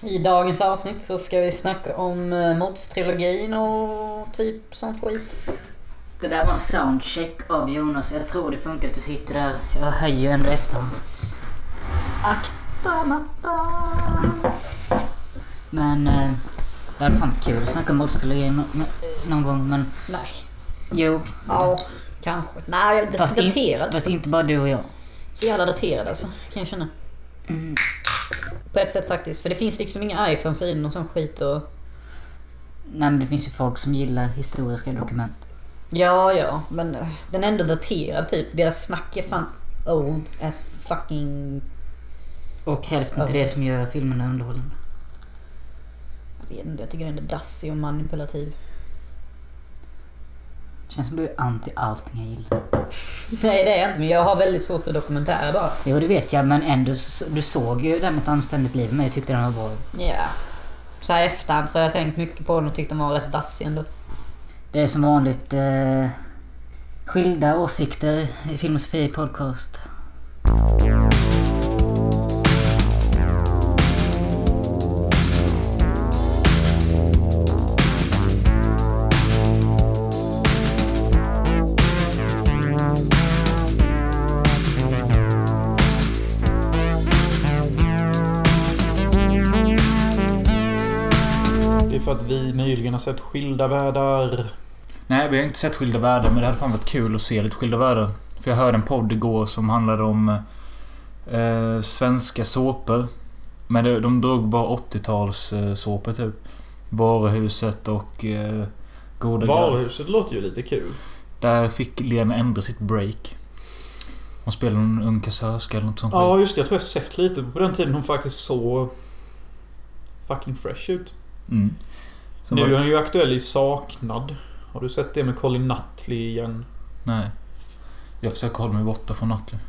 I dagens avsnitt så ska vi snacka om eh, Mods-trilogin och typ sånt skit. Det där var en soundcheck av Jonas. Jag tror det funkar att du sitter där. Jag höjer ändå efter honom. Akta mattan. Men eh, det hade fan kul att snacka om Mods-trilogin nå- nå- någon gång. Men Nej. jo. Ja, kanske. Nej, det är Fast, så in, daterad. fast inte bara du och jag. Så jävla daterad alltså, kan jag känna. Mm. På ett sätt faktiskt. För det finns liksom inga iPhones i den och sån skit och... Nej men det finns ju folk som gillar historiska dokument. Ja, ja. Men eh, den är ändå daterad typ. Deras snack är fan old as fucking... Och hälften till det som gör filmerna underhållande. Jag vet inte, jag tycker den är dassig och manipulativ. Känns som du är anti allting jag gillar. Nej, det är jag inte. Men jag har väldigt svårt för dokumentärer bara. Jo det vet jag men ändå du såg ju den ett anständigt liv med och tyckte den var bra. Ja. Så här efterhand så har jag tänkt mycket på den och tyckt den var rätt dassig ändå. Det är som vanligt eh, skilda åsikter i Filmosofi podcast. Vi nyligen har sett Skilda Världar. Nej, vi har inte sett Skilda Världar, men det hade fan varit kul att se lite Skilda Världar. För jag hörde en podd igår som handlade om eh, svenska såpor. Men det, de drog bara 80-tals eh, såpor typ. Varuhuset och eh, Goda. Varuhuset låter ju lite kul. Där fick Lena Endre sitt break. Hon spelade någon ung kassörska eller något sånt Ja, just det. Jag tror jag sett lite på den tiden hon faktiskt såg fucking fresh ut. Mm. Nu var- är hon ju aktuell i Saknad. Har du sett det med Colin Nutley igen? Nej. Jag försöker hålla mig borta från Nutley.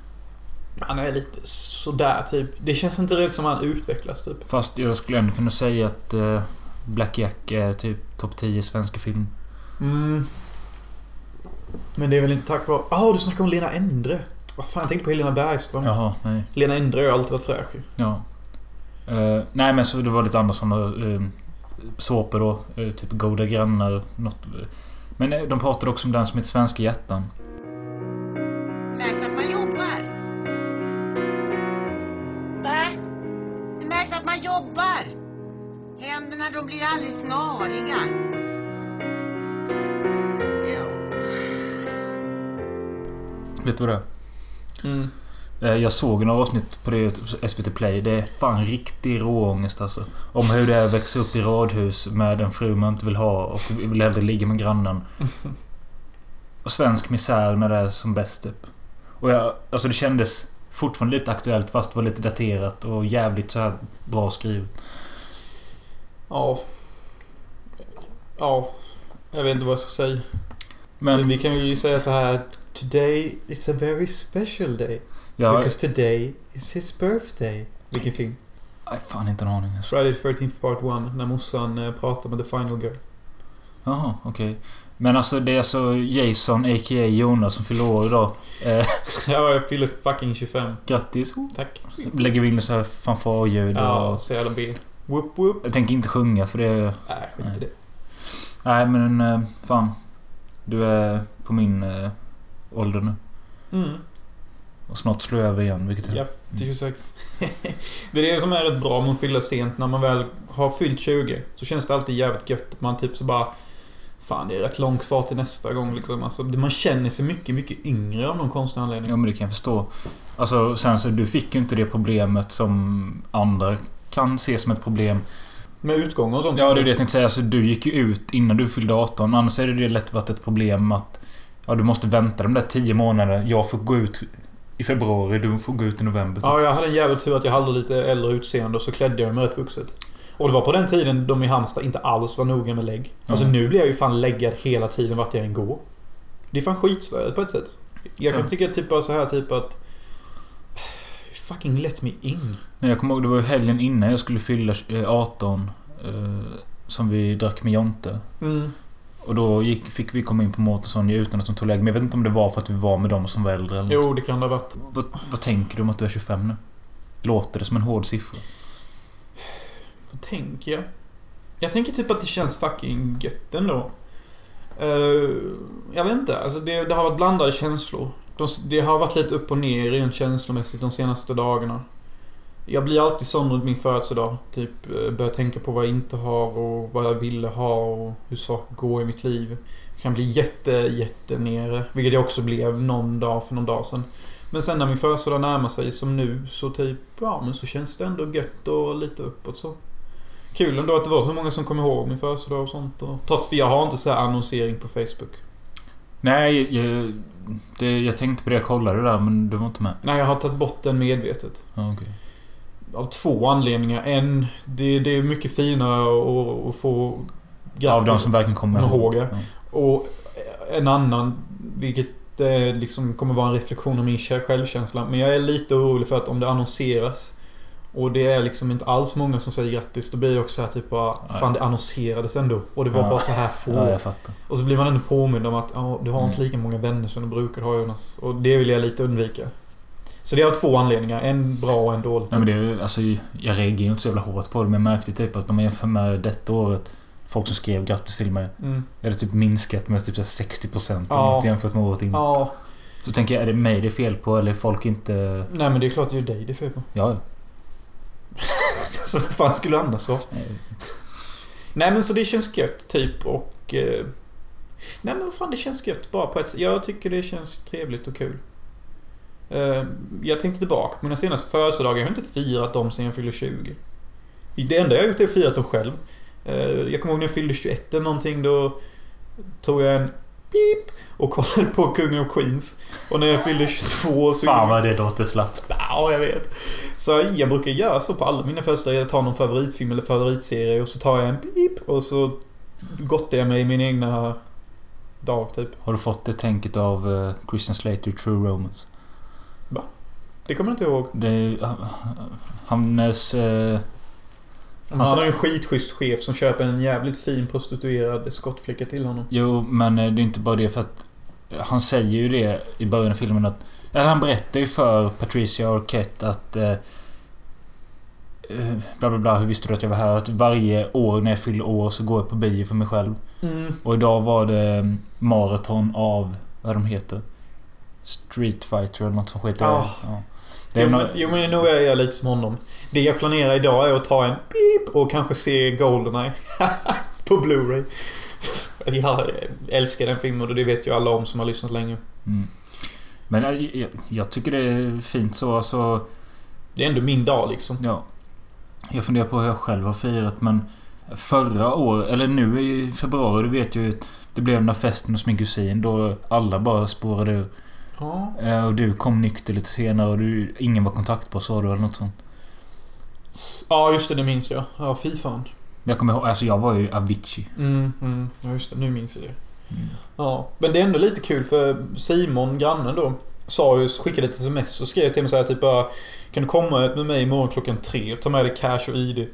Han är lite sådär typ. Det känns inte riktigt som han utvecklas typ. Fast jag skulle ändå kunna säga att eh, Black Jack är typ topp 10 svenska film. Mm. Men det är väl inte tack vare... Ah, du snackar om Lena Endre. Vad fan, jag tänkte på Helena Bergström. Jaha, nej. Lena Endre har ju alltid varit fräsch ju. Ja. Eh, nej men så det var lite andra sådana uh, såpor då. eh, typ Goda Grannar. Något, eh. men eh, de pratade också om den som heter Svenska Hjärtan. märks att man jobbar. Va? Det märks att man jobbar. Händerna de blir alldeles snariga. Jo. Vet du vad det är? Mm. Eh, Jag såg några avsnitt på det SVT Play. Det är fan riktig råångest alltså. Om hur det är att växa upp i radhus med en fru man inte vill ha och vill hellre ligga med grannen. Och svensk misär när det är som bäst typ. Och jag, alltså det kändes fortfarande lite aktuellt fast det var lite daterat och jävligt så här bra skrivet. Ja. Ja. Jag vet inte vad jag ska säga. Men Men vi kan ju säga så här. Today is a very special day. Jag... Because today is his birthday. Vilken film? Nej, fan inte en aning alltså. Friday the 13th part 1. När morsan eh, pratar med the final girl. Jaha, okej. Men alltså det är alltså Jason a.k.a. Jonas som fyller år idag. Eh, Ja, jag fyller fucking 25. grattis. Tack. Lägger vi in så här fanfarljud Ja, och... så jävla bil. Whoop whoop. Jag tänker inte sjunga för det... Nej, skit i det. Nej men eh, fan. Du är på min ålder nu. Mm. Och snart slår jag över igen, vilket är... Ja, till 26. det är det som är rätt bra med att fylla sent. När man väl har fyllt 20 så känns det alltid jävligt gött. Man typ så bara... Fan, det är rätt långt kvar till nästa gång liksom. Alltså, man känner sig mycket, mycket yngre av någon konstig anledning. Ja men det kan jag förstå. Alltså sen så du fick ju inte det problemet som andra kan se som ett problem. Med utgång och sånt. Ja det är det jag tänkte säga. Alltså, du gick ju ut innan du fyllde 18. Annars är det det lätt varit ett problem att... Ja du måste vänta de där 10 månaderna. Jag får gå ut i februari, du får gå ut i november. typ. Ja, jag hade en jävla tur att jag hade lite äldre utseende och så klädde jag mig rätt vuxet. Och det var på den tiden de i Halmstad inte alls var noga med lägg. Alltså Ja. nu blir jag ju fan läggad hela tiden vart jag än går. Det är fan skitsvärigt på ett sätt. Jag kan Ja. tycka typ bara så här typ att... Fucking let me in. Nej, jag kommer ihåg det var ju helgen innan jag skulle fylla eh, 18. Eh, som vi drack med Jonte. Mm. Och då gick, fick vi komma in på Mårtensson utan att de tog lägg. Men jag vet inte om det var för att vi var med dem som var äldre eller. Jo, det kan det ha varit. Vad, vad tänker du om att du är 25 nu? Låter det som en hård siffra? Vad tänker jag? Jag tänker typ att det känns fucking gött ändå. Uh, jag vet inte. Alltså det, det har varit blandade känslor. De, det har varit lite upp och ner rent känslomässigt de senaste dagarna. Jag blir alltid sån runt min födelsedag. Typ eh, börjar tänka på vad jag inte har och vad jag ville ha och hur saker går i mitt liv. Jag kan bli jätte, jätte nere. Vilket jag också blev någon dag för någon dag sedan. Men sen när min födelsedag närmar sig som nu så typ, ja men så känns det ändå gött och lite uppåt så. Kul ändå att det var så många som kom ihåg min födelsedag och sånt. Och, trots att jag har inte så här annonsering på Facebook. Nej, jag, det, jag tänkte på det. Jag kollade där men du var inte med. Nej, jag har tagit bort den medvetet. Okej. Av två anledningar. En, det, det är mycket finare att, få Av de som verkligen kommer ihåg. ja. Och en annan, vilket eh, liksom kommer vara en reflektion av min självkänsla. Men jag är lite orolig för att om det annonseras och det är liksom inte alls många som säger grattis. Då blir det också så här typ bara, Nej. Fan det annonserades ändå. Och det var Ja. bara så här få. Ja, jag fattar. Och så blir man ändå påmind om att ja, du har inte Mm. lika många vänner som du brukar ha Jonas. Och det vill jag lite undvika. Så det är av två anledningar. En bra och en dålig. Nej, men det är alltså, jag reagerar inte så jävla hårt på det men jag märkte typ att om man jämför med detta året Folk som skrev grattis till mig. Mm. Det hade typ minskat med typ så här 60% eller Ja. något jämfört med året innan. Ja. Så tänker jag, är det mig det är fel på eller är folk inte... Nej men det är klart det är dig det är fel på. Ja, Så vad fan skulle det annars vara? nej. Nej men så det känns gött typ och... Eh, nej men vad fan det känns gött bara på ett sätt. Jag tycker det känns trevligt och kul. Eh, jag tänkte tillbaka på mina senaste födelsedagar. Jag har inte firat dem sen jag fyllde 20. Det enda jag har gjort är att firat dem själv. Eh, jag kommer ihåg när jag fyllde 21 eller någonting då tog jag en pip och kollade på Kungen of Queens. Och när jag fyllde 22 så... Fan vad det låter slappt. Ja, jag vet. Så jag brukar göra så på alla mina födelsedagar. Jag tar någon favoritfilm eller favoritserie och så tar jag en pip och så gottar jag mig i min egna dag typ. Har du fått det tänket av uh, Christian Slater True Romance? Det kommer jag inte ihåg. Det. Uh, hans... eh, Han har ju en skitschysst chef som köper en jävligt fin prostituerad skottflicka till honom. jo, men eh, det är inte bara det för att... Han säger ju det i början av filmen att... Eller han berättar ju för Patricia Arquette att... eh, eh, bla bla bla, hur visste du att jag var här? Att varje år när jag fyller år så går jag på bio för mig själv. Mm. Och idag var det mm, maraton av... Vad de heter? Street Fighter eller något som skiter i Ja. Det. Jo, men, jo men nu är jag lite som honom. Det jag planerar idag är att ta en pip och kanske se Goldeneye. på Blu-ray. Jag älskar den filmen och det vet ju alla om som har lyssnat länge. Mm. Men jag, jag, jag tycker det är fint så. Alltså, Det är ändå min dag liksom. ja. Jag funderar på hur jag själv har firat men... Förra året, eller nu i februari, du vet ju... Det blev den där festen hos min kusin då alla bara spårade ur. Ja. Eh, Och du kom nykter lite senare och du, ingen var kontaktbar sa du eller något sånt. Ja, just det. Det minns jag. Ja, fy fan. Jag kommer ihåg, alltså jag var ju Avicii. Mm, mm. Ja, just det. Nu minns jag det. Mm. Ja. Men det är ändå lite kul för Simon, grannen då, sa ju, skickade ett sms och skrev till mig så här typ bara Kan du komma med mig imorgon klockan tre och ta med dig cash och ID?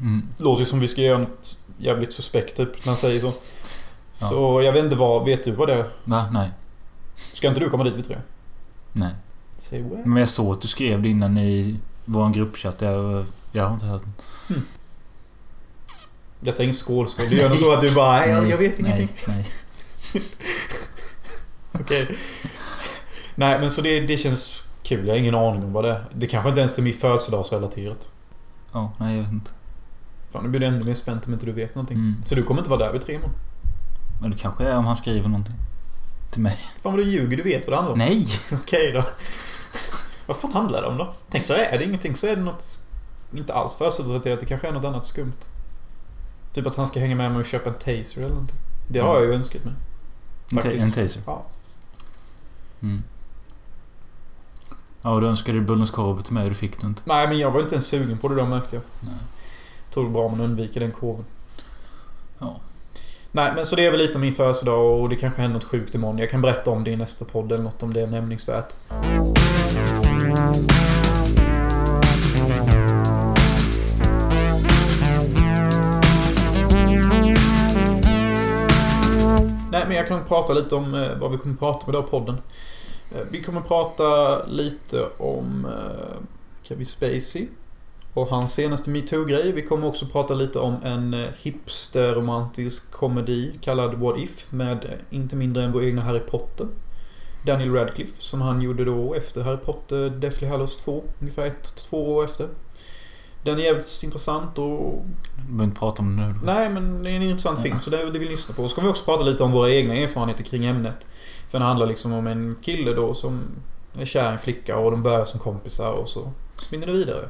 Mm. Låter ju som vi ska göra något jävligt suspekt typ, när han säger så. Så jag vet inte vad, vet du vad det är? Va? Nej. Ska inte du komma dit vid tre? Nej. Say what? Men jag såg att du skrev det innan i vår gruppchatt. Jag, jag har inte hört den. Detta är ingen skålspel. Det är nog så att du bara, nej, jag, jag vet ingenting. Nej, nej. Okej. Nej men så det, det känns kul. Jag har ingen aning om vad det är. Det kanske inte ens är mitt födelsedagsrelaterat. Ja, nej jag vet inte. Fan nu blir det ännu mer spänt om inte du vet någonting. Mm. Så du kommer inte vara där vid tre imorgon? Men det kanske är om han skriver någonting. Till mig. Fan vad du ljuger, du vet vad det handlar om. Nej! Okej då. vad fan handlar det om då? Tänk så är det ingenting så är det något... Inte alls födelsedagsrelaterat. Det kanske är något annat skumt. Typ att han ska hänga med mig och köpa en taser eller någonting. Det har Ja. jag ju önskat mig. Faktiskt. en taser. Ja. Mm. Ja, och du önskade Bullens korv till mig och du fick det inte. Nej men jag var inte ens sugen på det då märkte jag. Nej. Är bra om man undviker den kurven. Nej men så det är väl lite om min födelsedag och det kanske händer något sjukt imorgon. Jag kan berätta om det i nästa podd eller något om det är nämningsvärt. Nej men jag kan prata lite om eh, vad vi kommer prata om idag i podden. Eh, vi kommer prata lite om eh, Kevin Spacey på hans senaste metoo-grej. Vi kommer också prata lite om en eh, hipster-romantisk komedi kallad What If med eh, inte mindre än vår egna Harry Potter. Daniel Radcliffe som han gjorde då efter Harry Potter Deathly Hallows 2. Ungefär ett, två år efter. Den är jävligt intressant och... Vi behöver inte prata om det nu. Nej, men det är en intressant film så det, det vill vi lyssna på. Och så ska vi också prata lite om våra egna erfarenheter kring ämnet. För det handlar liksom om en kille då som är kär i en flicka och de börjar som kompisar och så spinner det vidare.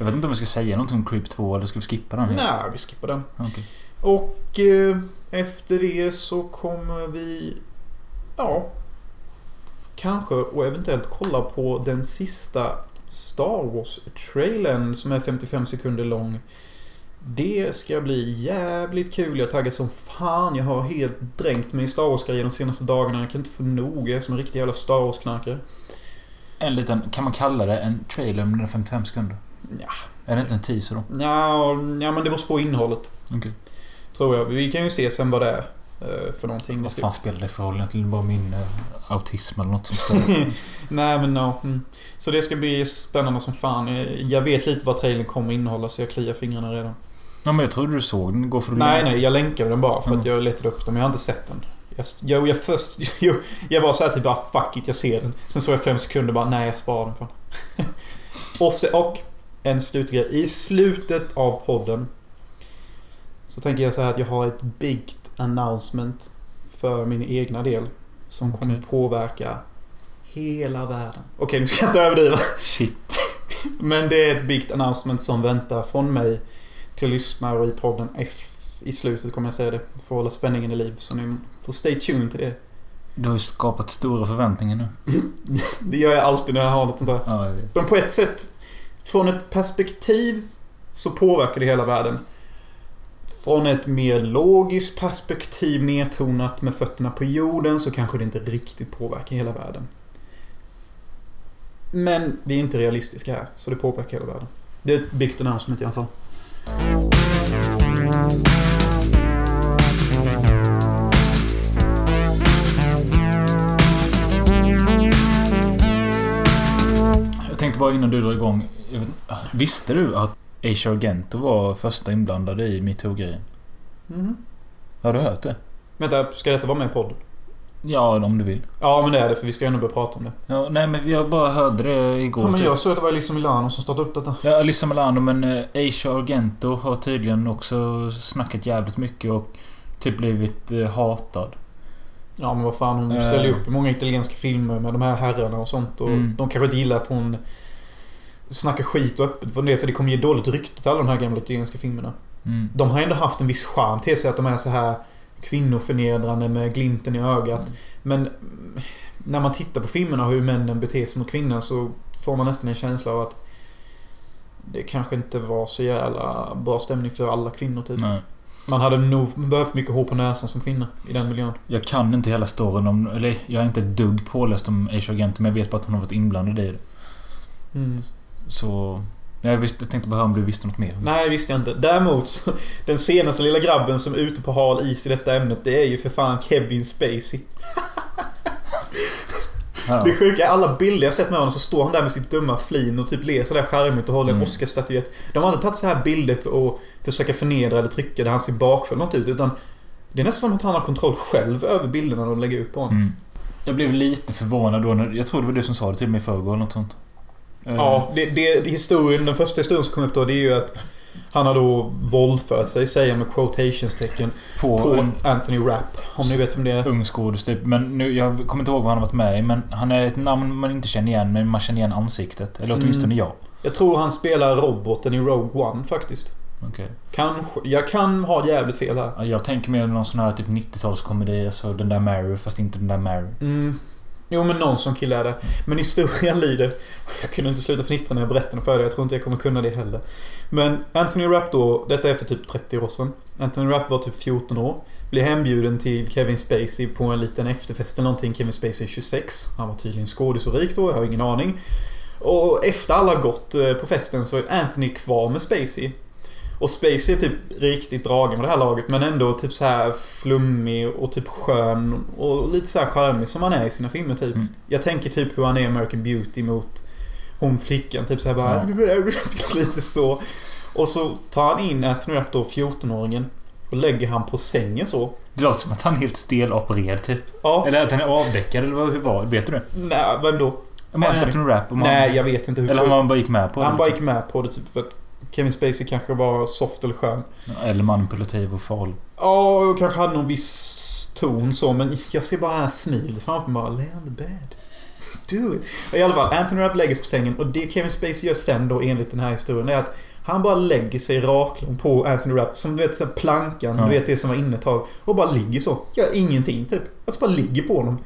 Jag vet inte om vi ska säga någonting om Creep 2 eller ska vi skippa den? Nej, vi skippar den. Okej. Och eh, efter det så kommer vi... Ja. Kanske och eventuellt kolla på den sista Star Wars-trailern som är 55 sekunder lång. Det ska bli jävligt kul. Jag är taggad som fan. Jag har helt dränkt mig i Star Wars-grejer de senaste dagarna. Jag kan inte få nog. Jag är som en riktig jävla Star Wars-knarkare. En liten... Kan man kalla det en trailer om den är 55 sekunder? Ja. Är det inte en teaser då? Ja, ja, men det beror på innehållet. Okej. Tror jag. Vi kan ju se sen vad det är eh, för någonting. Vad fan spelar det för roll? Egentligen bara min eh, autism eller något spelar. Nej men no. Mm. Så det ska bli spännande som fan. Jag vet lite vad trailern kommer innehålla så jag kliar fingrarna redan. ja, men jag trodde du såg den igår för Nej nej, jag länkade den bara för att Mm. jag letade upp den men jag har inte sett den. Jag, jag, jag först... Jag, jag var så här typ bara fuck it, jag ser den. Sen såg jag fem sekunder bara nej jag sparar den fan. och, och en slutgrej. I slutet av podden så tänker jag så här att jag har ett big announcement för min egna del. Som kommer påverka hela världen. Okej, nu ska jag inte överdriva. Shit. Men det är ett big announcement som väntar från mig till lyssnare i podden F i slutet kommer jag säga det. För att hålla spänningen i liv. Så ni får stay tuned till det. Du har ju skapat stora förväntningar nu. Det gör jag alltid när jag har något sånt där. Ja. Men på ett sätt, från ett perspektiv så påverkar det hela världen. Från ett mer logiskt perspektiv nedtonat med fötterna på jorden så kanske det inte riktigt påverkar hela världen. Men vi är inte realistiska här, så det påverkar hela världen. Det är ett big announcement i alla fall. Jag tänkte bara innan du drar igång. Vet, visste du att Asia Argento var första inblandade i metoo-grejen? Mhm. Har du hört det? Vänta, ska detta vara med i podden? Ja, om du vill. Ja, men det är det för vi ska ju ändå börja prata om det. Ja, nej, men jag bara hörde det igår. Ja, men typ. jag såg att det var Elisa Milano som startade upp detta. Ja, Alyssa Milano, men eh, Asia Argento har tydligen också snackat jävligt mycket och typ blivit eh, hatad. Ja men vad fan hon Eh. ställer ju upp i många italienska filmer med de här herrarna och sånt. Och Mm. de kanske inte gillar att hon snackar skit och öppet för det. För det kommer ge dåligt rykte till alla de här gamla italienska filmerna. Mm. De har ändå haft en viss charm till sig att de är så här kvinnoförnedrande med glimten i ögat. Mm. Men när man tittar på filmerna och hur männen beter sig mot kvinnor så får man nästan en känsla av att det kanske inte var så jävla bra stämning för alla kvinnor typ. Nej. Man hade nog behövt mycket hår på näsan som kvinna i den miljön. Jag kan inte hela storyn om... Eller jag är inte ett dugg påläst om Asia Argento, men jag vet bara att hon har varit inblandad i det. Mm. Så... Jag, visste, jag tänkte bara höra om du visste något mer. Nej, det visste jag inte. Däremot, så, den senaste lilla grabben som är ute på hal is i detta ämnet, det är ju för fan Kevin Spacey. Det sjuka är alla bilder jag sett med honom så står han där med sitt dumma flin och typ ler sådär charmigt och håller en Mm. Oscarsstatyett. De har inte tagit så här bilder för att försöka förnedra eller trycka där han ser bakfull ut, utan det är nästan som att han har kontroll själv över bilderna de lägger upp på honom. Mm. Jag blev lite förvånad då när... Jag tror det var du som sa det till mig i förrgår eller något sånt. Eh, Ja, det, det, historien, den första historien som kom upp då, det är ju att han har då våldfört sig, säger med quotationstecken, På, på Anthony Rapp. Om ni vet vem det är. ung skådis typ. Men nu, jag kommer inte ihåg vad han har varit med i. Men han är ett namn man inte känner igen, men man känner igen ansiktet. Eller åtminstone Mm. jag. Jag tror han spelar roboten i Rogue One faktiskt. Okej. Kanske. Jag kan ha jävligt fel här. Ja, Jag tänker mer någon sån här typ 90-talskomedi. Alltså den där Mary, fast inte den där Mary. Mm. Jo men någon som kille är det. Men historien lyder... Jag kunde inte sluta fnittra när jag berättade den för dig. Jag tror inte jag kommer kunna det heller. Men Anthony Rapp då. Detta är för typ 30 år sedan. Anthony Rapp var typ 14 år. Blev hembjuden till Kevin Spacey på en liten efterfest eller någonting. Kevin Spacey är 26. Han var tydligen skådis och rik då. Jag har ingen aning. Och efter alla gått eh, på festen så är Anthony kvar med Spacey. Och Spacey är typ riktigt dragen med det här laget men ändå typ så här flummig och typ skön och lite så här charmig som han är i sina filmer typ. Mm. Jag tänker typ hur han är i American Beauty mot hon flickan typ såhär bara... Lite så. Och så tar han in Anthony Rapp då, 14-åringen. Och lägger han på sängen så. Det låter som att han är helt stelopererad typ. Ja. Eller att han är avdäckad eller vad- hur var det? Vet du det? Nej, vem då? Om han Anthony Rapp? Nej, jag vet inte hur... eller om han bara gick med på det. han bara gick med på det typ för att Kevin Spacey kanske var soft eller skön. Eller manipulativ och farlig. Ja, och kanske hade någon viss ton så, men jag ser bara här smilet framför mig. Bara, Lay on the bed. Do it. I alla fall, Anthony Rapp lägger sig på sängen och det Kevin Spacey gör sen då enligt den här historien är att han bara lägger sig raklång på Anthony Rapp som du vet så plankan, Ja. du vet det som var inne ett tag. Och bara ligger så. Gör ingenting typ. Alltså bara ligger på honom.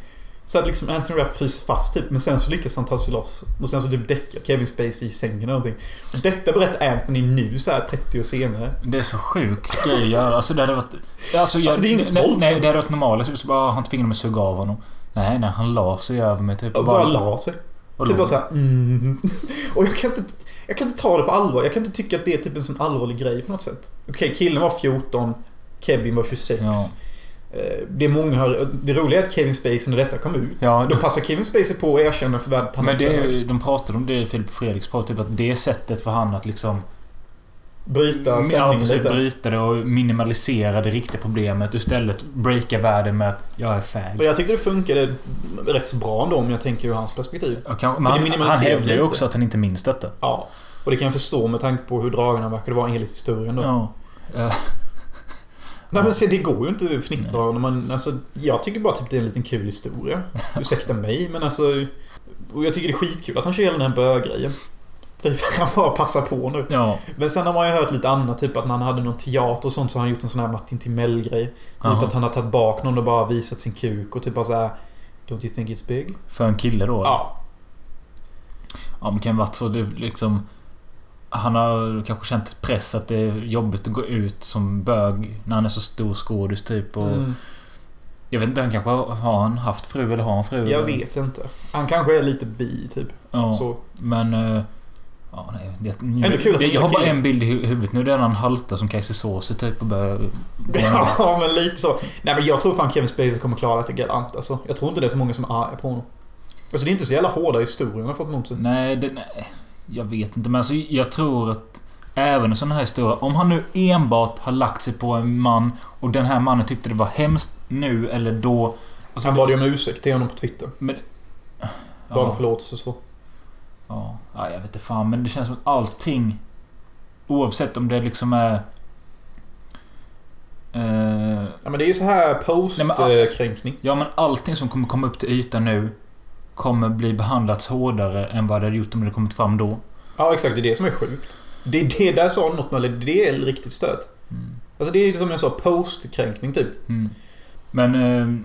Så att liksom Anthony Rapp fryser fast typ. Men sen så lyckas han ta sig loss. Och sen så typ däckar Kevin Spacey i sängen eller någonting. Och detta berättar Anthony nu så här 30 år senare. Det är så sjuk grej att göra. Alltså det hade varit... Alltså, jag, Alltså, det är inget nej, nej, det hade varit normalt. Typ så bara, han tvingade mig att suga av honom. Nej, nej. Han la sig över mig typ. Och bara la sig. och Typ bara såhär mm. Och jag kan, inte, jag kan inte ta det på allvar. Jag kan inte tycka att det är typ en sån allvarlig grej på något sätt. Okej, killen var 14. Kevin var 26. Ja. Eh, Det är många... Det roliga är att Kevin Spacey när detta kom ut. Ja, Då passar Kevin Spacey på att erkänna för världen att han men det, är de pratade om det i Filip och Fredriks podd. Typ att det sättet för han att liksom... Bryta Ja, stämningen precis, lite. bryta det och minimalisera det riktiga problemet. och Istället breaka världen med att jag är Och fag. jag tyckte det funkade rätt så bra ändå om jag tänker ur hans perspektiv. Det men han, han hävdar ju också att han inte minns detta. Ja. Och det kan jag förstå med tanke på hur dragen han verkade vara enligt historien då. Ja. Nej men se, det går ju inte att fnittra när man... Alltså, jag tycker bara typ det är en liten kul historia. Ursäkta mig, men alltså... Och jag tycker det är skitkul att han kör hela den här böggrejen. Typ, han bara passar på nu. ja. Men sen har man ju hört lite annat, typ att när han hade någon teater och sånt så har han gjort en sån här Martin Timell-grej. Typ Jaha. att han har tagit bak någon och bara visat sin kuk och typ bara såhär... Don't you think it's big? För en kille då? Ja. Ja, men det kan varit så. Det liksom... Han har kanske känt press att det är jobbigt att gå ut som bög när han är så stor skådis typ. Och Mm. Jag vet inte, han kanske har, har han haft fru eller har han fru? Jag eller? vet inte. Han kanske är lite bi, typ. Ja, Så. men... eh, Ja, nej. Det, Ändå kul det, jag har bara en bild i hu- huvudet nu. Det är när han haltar som Kajse Såse typ och börjar... Ja, men lite så. Nej, men jag tror fan Kevin Spacey kommer klara det galant. Alltså, jag tror inte det är så många som är arga på honom. Alltså, det är inte så jävla hårda historier han har fått mot sig. Nej, det, nej, jag vet inte. Men alltså, jag tror att även en sån här historia. Om han nu enbart har lagt sig på en man och den här mannen tyckte det var hemskt nu eller då. Alltså, Han bad ju om ursäkt till honom på Twitter. Men... Bad om Ja, förlåtelse så. ja, ja, jag vet inte fan. Men det känns som att allting... Oavsett om det liksom är... Eh, Ja, men det är ju så här post-kränkning. ja, men allting som kommer komma upp till ytan nu kommer bli behandlats hårdare än vad det hade gjort om det kommit fram då. Ja, exakt. Det är det som är sjukt. Det är det där sa något med det är riktigt stört. Mm. Alltså det är som jag sa, post-kränkning typ. Mm. Men... Eh,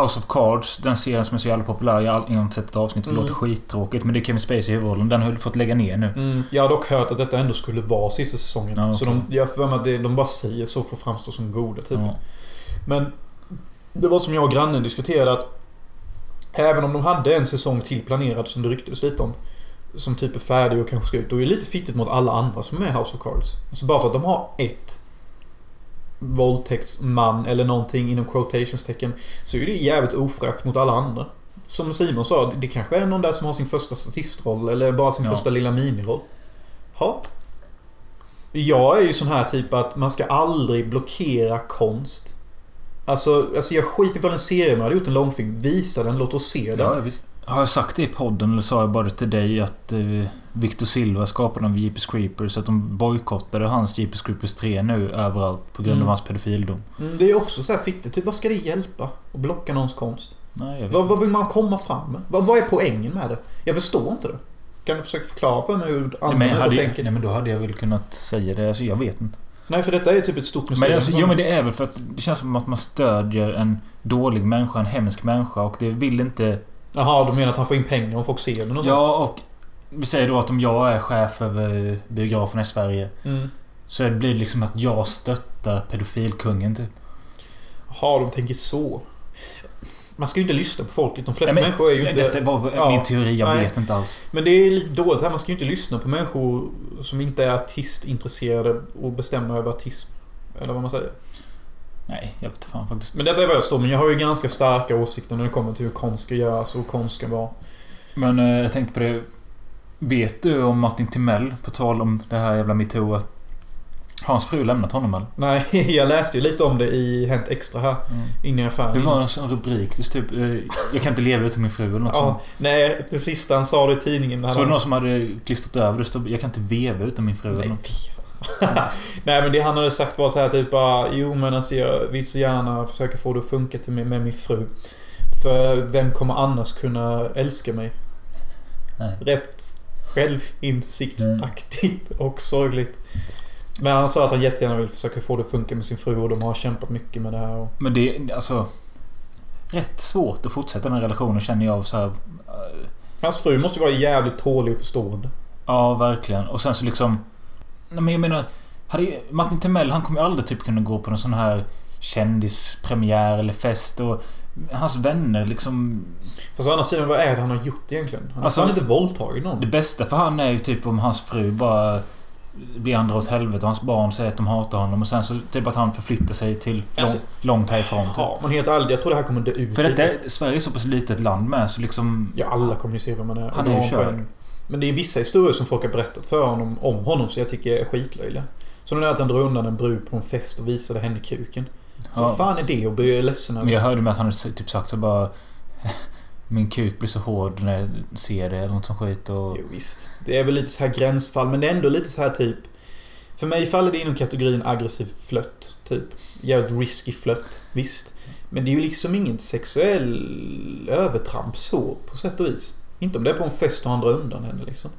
House of Cards, den serien som är så jävla populär. Jag har inte sett ett avsnitt. Det Mm. låter skittråkigt. Men det är Kevin Spacey i huvudrollen. Den har fått lägga ner nu. Jag har dock hört att detta ändå skulle vara sista säsongen. Ja, Så okej. de, jag för mig att det, de bara säger så för att framstå som goda typ. Ja. Men det var som jag och grannen diskuterade att Även om de hade en säsong till planerad som det ryktades lite om. Som typ är färdig och kanske ska ut. Då är det lite fittigt mot alla andra som är med House of Cards. Alltså bara för att de har ett våldtäktsman eller någonting inom quotationstecken. Så är det jävligt ofräscht mot alla andra. Som Simon sa, det kanske är någon där som har sin första statistroll eller bara sin Ja. första lilla miniroll. Ja. Jag är ju sån här typ att man ska aldrig blockera konst. Alltså, alltså jag skiter i vad en serie man hade gjort en långfilm. Visa den, låt oss se den. Ja, visst. Har jag sagt det i podden eller sa jag bara till dig att eh, Victor Silva skapade av Jeepers Creepers att de bojkottade hans Jeepers Creepers 3 nu överallt på grund Mm. av hans pedofildom? Mm, Det är också så här fittigt. Typ, vad ska det hjälpa? Att blocka någons konst? Nej, jag vet Vad, inte. vad vill man komma fram med? Vad, vad är poängen med det? Jag förstår inte det. Kan du försöka förklara för mig hur Nej, andra men, jag hade, tänker? nej, men då hade jag väl kunnat säga det. Alltså, jag vet inte. Nej, för detta är typ ett stort museum. Men, alltså, jo, men det är väl för att det känns som att man stödjer en dålig människa, en hemsk människa och det vill inte... Jaha, du menar att han får in pengar om folk ser den och sånt? Ja, och vi säger då att om jag är chef över biografen i Sverige Mm. så blir det liksom att jag stöttar pedofilkungen typ. Jaha, de tänker så. Man ska ju inte lyssna på folket. De flesta Nej, men- människor är ju inte... Detta var Ja, min teori, jag nej. vet inte alls. Men det är lite dåligt här. Man ska ju inte lyssna på människor som inte är artistintresserade och bestämma över artism. Eller vad man säger. Nej, jag vet fan faktiskt. Men detta är vad jag står. Men jag har ju ganska starka åsikter när det kommer till hur konst ska göras och hur konst ska vara. Men eh, jag tänkte på det. Vet du om Martin Timell, på tal om det här jävla metoo, att hans fru lämnat honom eller? Nej, jag läste ju lite om det i Hänt Extra här. Innan jag Det var en sån rubrik. Det stod typ eh, Jag kan inte leva utan min fru eller något Ja, sånt. nej, det sista han sa det i tidningen. Så var det någon som hade klistrat över det. stod Jag kan inte veva utan min fru eller Nej, något. fy fan. Nej men det han hade sagt var så här typ bara Jo men alltså jag vill så gärna försöka få det att funka till mig med min fru. För vem kommer annars kunna älska mig? Nej. Rätt självinsiktsaktigt och sorgligt. Men han sa att han jättegärna vill försöka få det att funka med sin fru och de har kämpat mycket med det här. Och... Men det är alltså... Rätt svårt att fortsätta den här relationen känner jag så här. eh, Hans fru måste ju vara jävligt tålig och förstående. Ja, verkligen. Och sen så liksom... Nej men jag menar... Hade, Martin Timell han kommer ju aldrig typ kunna gå på någon sån här kändispremiär eller fest och... Hans vänner liksom... Fast å andra sidan, vad är det han har gjort egentligen? Han har Alltså- fan inte våldtagit någon. Det bästa för han är ju typ om hans fru bara blir andra åt helvete och hans barn säger att de hatar honom och sen så typ att han förflyttar sig till lång, Alltså- långt härifrån. Typ. Ja, men helt ärligt, jag tror det här kommer dö ut. För detta, Sverige är så pass litet land med så liksom... Ja, alla kommunicerar med man är. Han är ju Och körd. en- Men det är vissa historier som folk har berättat för honom om honom så jag tycker är skitlöjliga. Som den där att han drog undan en brud på en fest och visade henne kuken. Så Ja. fan är det att bli ledsen Men över? jag hörde med att han typ sagt så bara... Min kuk blir så hård när jag ser det eller något sånt skit och... Jo, visst. Det är väl lite så här gränsfall men det är ändå lite så här typ... För mig faller det inom kategorin aggressiv flött. Typ. Jävligt risky flött. Visst. Men det är ju liksom inget sexuell övertramp så på sätt och vis. Inte om det är på en fest och han drar undan henne liksom.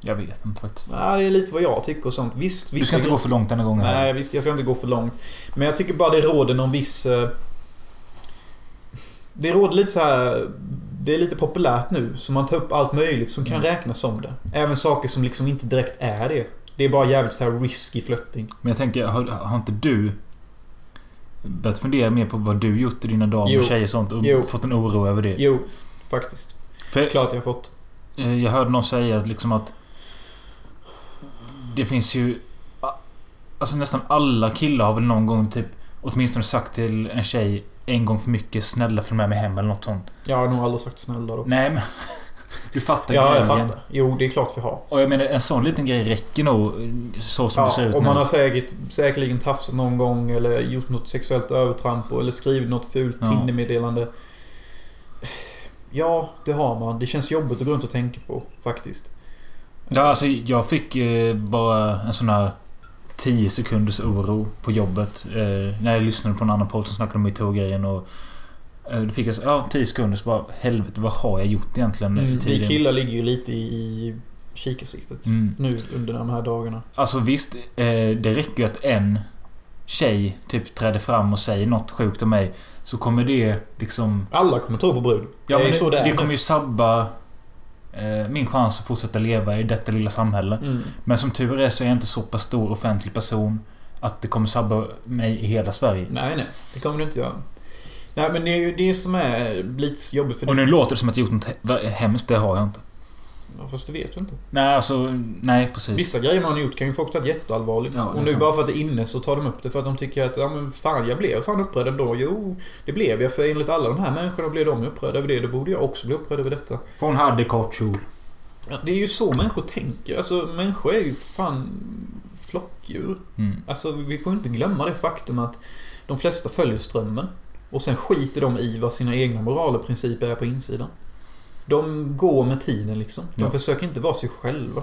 Jag vet inte faktiskt. Nej, det är lite vad jag tycker och sånt. Visst, Du vissa ska inte gå för långt denna gången. Nej, visst, jag ska inte gå för långt. Men jag tycker bara det råder någon viss... Det råder lite så här... Det är lite populärt nu, så man tar upp allt möjligt som kan Mm. räknas som det. Även saker som liksom inte direkt är det. Det är bara jävligt så här risky flörting. Men jag tänker, har, har inte du börjat fundera mer på vad du gjort i dina dagar Jo. med tjejer och sånt och Jo. fått en oro över det? Jo, faktiskt. För Klart jag fått. eh, jag hörde någon säga att liksom att det finns ju... Alltså nästan alla killar har väl någon gång typ åtminstone sagt till en tjej en gång för mycket snälla följ med mig hem eller något sånt. Jag har nog aldrig sagt snälla då. Nej men... Du fattar Ja, jag grejen. fattar. Jo, det är klart vi har. Och jag menar en sån liten grej räcker nog så som det ser Ja, ut och nu. man har säkert, säkerligen tafsat någon gång eller gjort något sexuellt övertramp eller skrivit något fult Ja. Tinder-meddelande. Ja, det har man. Det känns jobbigt att gå runt och tänka på, faktiskt. Ja, alltså jag fick eh, bara en sån här 10 sekunders oro på jobbet. Eh, när jag lyssnade på en annan podd som snackade om metoo-grejen och... Eh, då fick jag så, ja, 10 sekunder så bara helvete vad har jag gjort egentligen Mm, i vi killar ligger ju lite i, kikarsiktet. Mm. Nu under de här dagarna. Alltså visst, eh, det räcker ju att en tjej typ träder fram och säger något sjukt om mig. Så kommer det liksom... Alla kommer tro på brud. Ja, det det det kommer ju sabba min chans att fortsätta leva i detta lilla samhälle. Mm. Men som tur är så är jag inte så pass stor offentlig person att det kommer sabba mig i hela Sverige. Nej, nej. Det kommer du inte göra. Nej, men det är ju det som är lite jobbigt för Och det. nu låter det som att jag gjort något he- hemskt, det har jag inte. Ja, fast det vet du inte. Nej, alltså... Nej, precis. Vissa grejer man har gjort kan ju folk ta jätteallvarligt. Ja, och nu sant. bara för att det är inne så tar de upp det för att de tycker att ja men fan jag blev fan upprörd ändå. Jo, det blev jag för enligt alla de här människorna blev de upprörda över det. Då borde jag också bli upprörd över detta. Hon hade kort kjol. Ja, det är ju så människor tänker. Alltså människor är ju fan flockdjur. Mm. Alltså vi får inte glömma det faktum att de flesta följer strömmen. Och sen skiter de i vad sina egna moral och principer är på insidan. De går med tiden liksom. De Ja. försöker inte vara sig själva.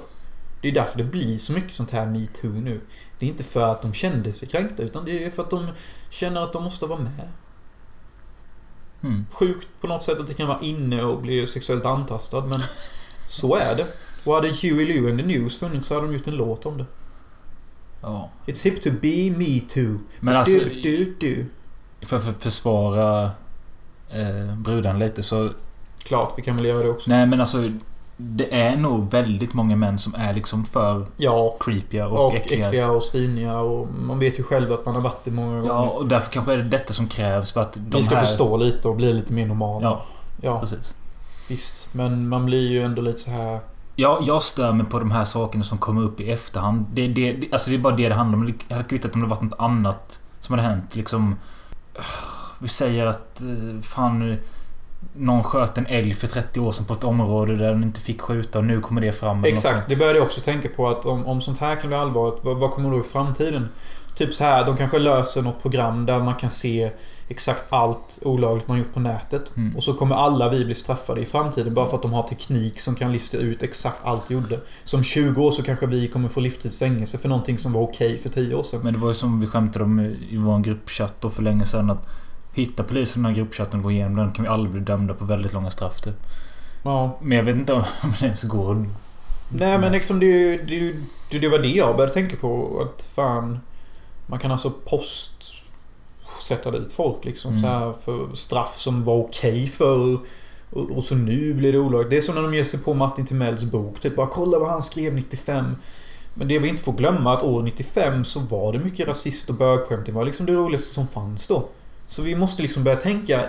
Det är därför det blir så mycket sånt här metoo nu. Det är inte för att de kände sig kränkta utan det är för att de känner att de måste vara med. Mm. Sjukt på något sätt att det kan vara inne och bli sexuellt antastad men så är det. Och hade Huey Lewis and the News funnits så hade de gjort en låt om det. Ja. It's hip to be me too. Men alltså... Du, du, du. För att försvara eh, brudan lite så... Klart, vi kan väl göra det också. Nej, men alltså... Det är nog väldigt många män som är liksom för Ja. creepiga och, Och äckliga. äckliga och sviniga och man vet ju själv att man har varit det många gånger. Ja, och därför kanske är det detta som krävs för att de Vi ska här... förstå lite och bli lite mer normala. Ja, ja precis. visst. Men man blir ju ändå lite så här... Ja, jag stör mig på de här sakerna som kommer upp i efterhand. Det, det, alltså det är bara det det handlar om. Jag hade kvittat om det varit något annat som hade hänt. Liksom... Vi säger att... eh, Fan... någon sköt en älg för 30 år sedan på ett område där den inte fick skjuta och nu kommer det fram. Exakt, det började jag också tänka på att om, om sånt här kan bli allvarligt, vad, vad kommer då i framtiden? Typ så här, de kanske löser något program där man kan se exakt allt olagligt man gjort på nätet. Mm. Och så kommer alla vi bli straffade i framtiden bara för att de har teknik som kan lista ut exakt allt de gjorde. Som 20 år så kanske vi kommer få livstids fängelse för någonting som var okej för 10 år sedan. Men det var ju som vi skämtade om i i vår gruppchatt då för länge sedan att Hittar polisen den här gruppchatten och går igenom den kan vi aldrig bli dömda på väldigt långa straff typ. Ja. Men jag vet inte om det ens går. Nej men liksom det, det, det, det var det jag började tänka på. Att fan... Man kan alltså post... Sätta dit folk liksom Mm. så här för straff som var okej för och, och så nu blir det olagligt. Det är som när de ger sig på Martin Timells bok. Typ bara kolla vad han skrev 95. Men det vi inte får glömma att år 95 så var det mycket rasist och bögskämt. Det var liksom det roligaste som fanns då. Så vi måste liksom börja tänka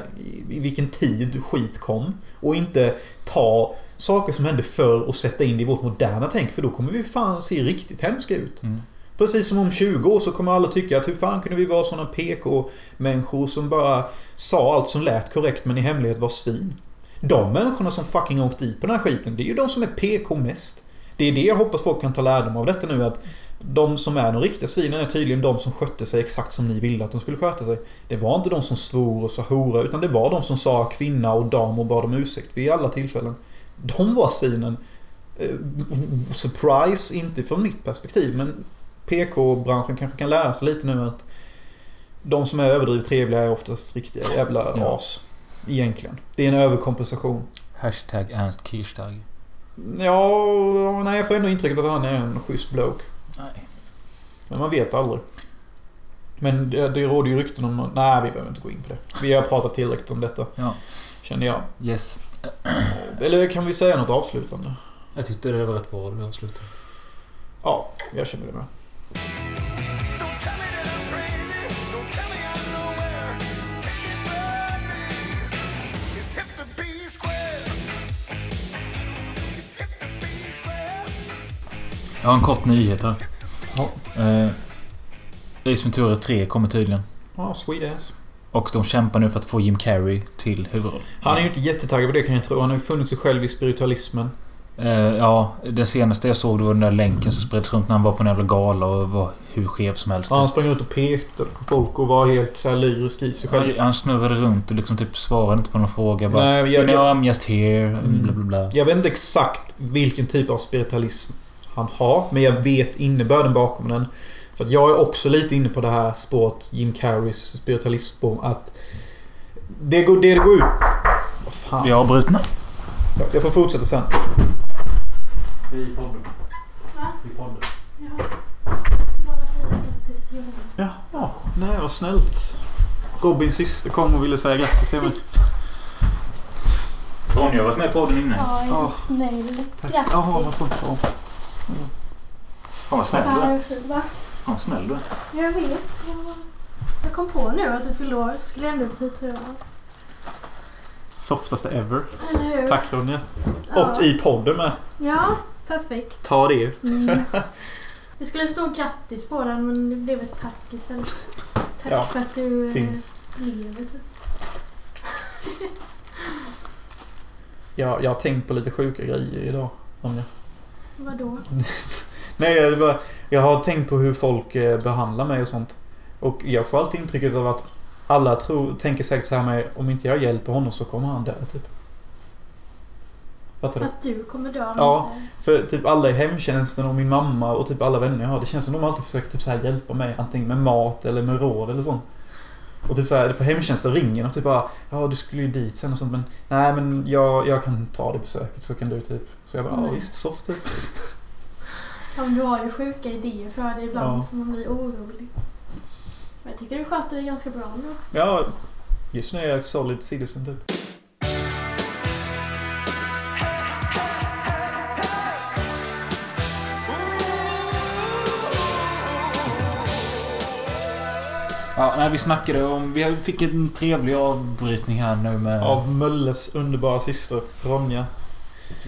i, vilken tid skit kom. Och inte ta saker som hände förr och sätta in det i vårt moderna tänk. För då kommer vi fan se riktigt hemska ut. Mm. Precis som om 20 år så kommer alla tycka att hur fan kunde vi vara såna PK-människor som bara sa allt som lät korrekt men i hemlighet var svin. De människorna som fucking åkt dit på den här skiten, det är ju de som är PK mest. Det är det jag hoppas folk kan ta lärdom av detta nu att de som är de riktiga svinen är tydligen de som skötte sig exakt som ni ville att de skulle sköta sig. Det var inte de som svor och sa hora utan det var de som sa kvinna och dam och bad om ursäkt vid alla tillfällen. De var svinen. Eh, Surprise, inte från mitt perspektiv men PK-branschen kanske kan lära sig lite nu att de som är överdrivet trevliga är oftast riktiga jävla Ja. as. Egentligen. Det är en överkompensation. Hashtag Ernst Kirchstag. Ja, nej jag får ändå intrycket att han är en schysst bloke. Nej. Men man vet aldrig. Men det, det råder ju rykten om... Nej, vi behöver inte gå in på det. Vi har pratat tillräckligt om detta. Ja. Känner jag. Yes. Eller kan vi säga något avslutande? Jag tyckte det var rätt bra det avslutet. Ja, jag känner det med. Jag har en kort nyhet här. Ja. Eh, Ace Ventura 3 kommer tydligen. Ja, sweet ass. Och de kämpar nu för att få Jim Carrey till huvudroll. Han är ju inte jättetaggad på det kan jag tro. Han har ju funnit sig själv i spiritualismen. Eh, ja, den senaste jag såg det var den där länken som spreds runt när han var på en jävla gala och var hur skev som helst. Han sprang ut och pekade på folk och var helt så här lyrisk i sig själv. Han snurrade runt och liksom typ svarade inte på någon fråga. Bara, Nej, you jag, know, jag, I'm just here. Mm. Bla, bla, bla. jag vet inte exakt vilken typ av spiritualism han har. Men jag vet innebörden bakom den. För att jag är också lite inne på det här spåret, Jim Carreys spiritualistspår. Att det går, det går ut... Vad fan. Vi är avbrutna. Jag får fortsätta sen. Vi podden. Va? Vi podden. Ja. Bara säga grattis till honom. Ja, ja. Nej, vad snällt. Robins syster kom och ville säga grattis till mig. Ronja har varit med på podden innan. Ja, jag är så snäll. Tack. Grattis. Jaha, vad får jag Fan vad snäll du är. Fan vad snäll du är. Jag vet. Jag, jag kom på nu att du fyllde år. så Skulle jag ändå byta över. Softaste ever. Tack Ronja. Ja. Och i podden med. Ja, perfekt. Ta det. Mm. Det skulle stå grattis på den men det blev ett tack istället. Tack Ja, för att du eh, Finns. lever. typ. Jag, jag har tänkt på lite sjuka grejer idag. Ronja. Vadå? Nej, det var, jag har tänkt på hur folk eh, behandlar mig och sånt. Och jag får alltid intrycket av att alla tror, tänker säkert så här med om inte jag hjälper honom så kommer han dö, typ. Fattar du? att du kommer dö om Ja. inte. För typ alla i hemtjänsten och min mamma och typ alla vänner jag har. Det känns som de alltid försöker typ så här hjälpa mig. Antingen med mat eller med råd eller sånt. Och typ så här, på hemtjänsten ringer och typ bara Ja du skulle ju dit sen och sånt men Nej men jag, jag kan ta det besöket så kan du typ Så jag bara ja Nej. visst soft typ. Ja, men du har ju sjuka idéer för det ibland Ja. så man blir orolig. Men jag tycker du sköter det ganska bra nu. Ja Just nu är jag solid citizen typ. Ja, nej, vi snackade om... Vi fick en trevlig avbrytning här nu med... Av Mölles underbara syster Ronja.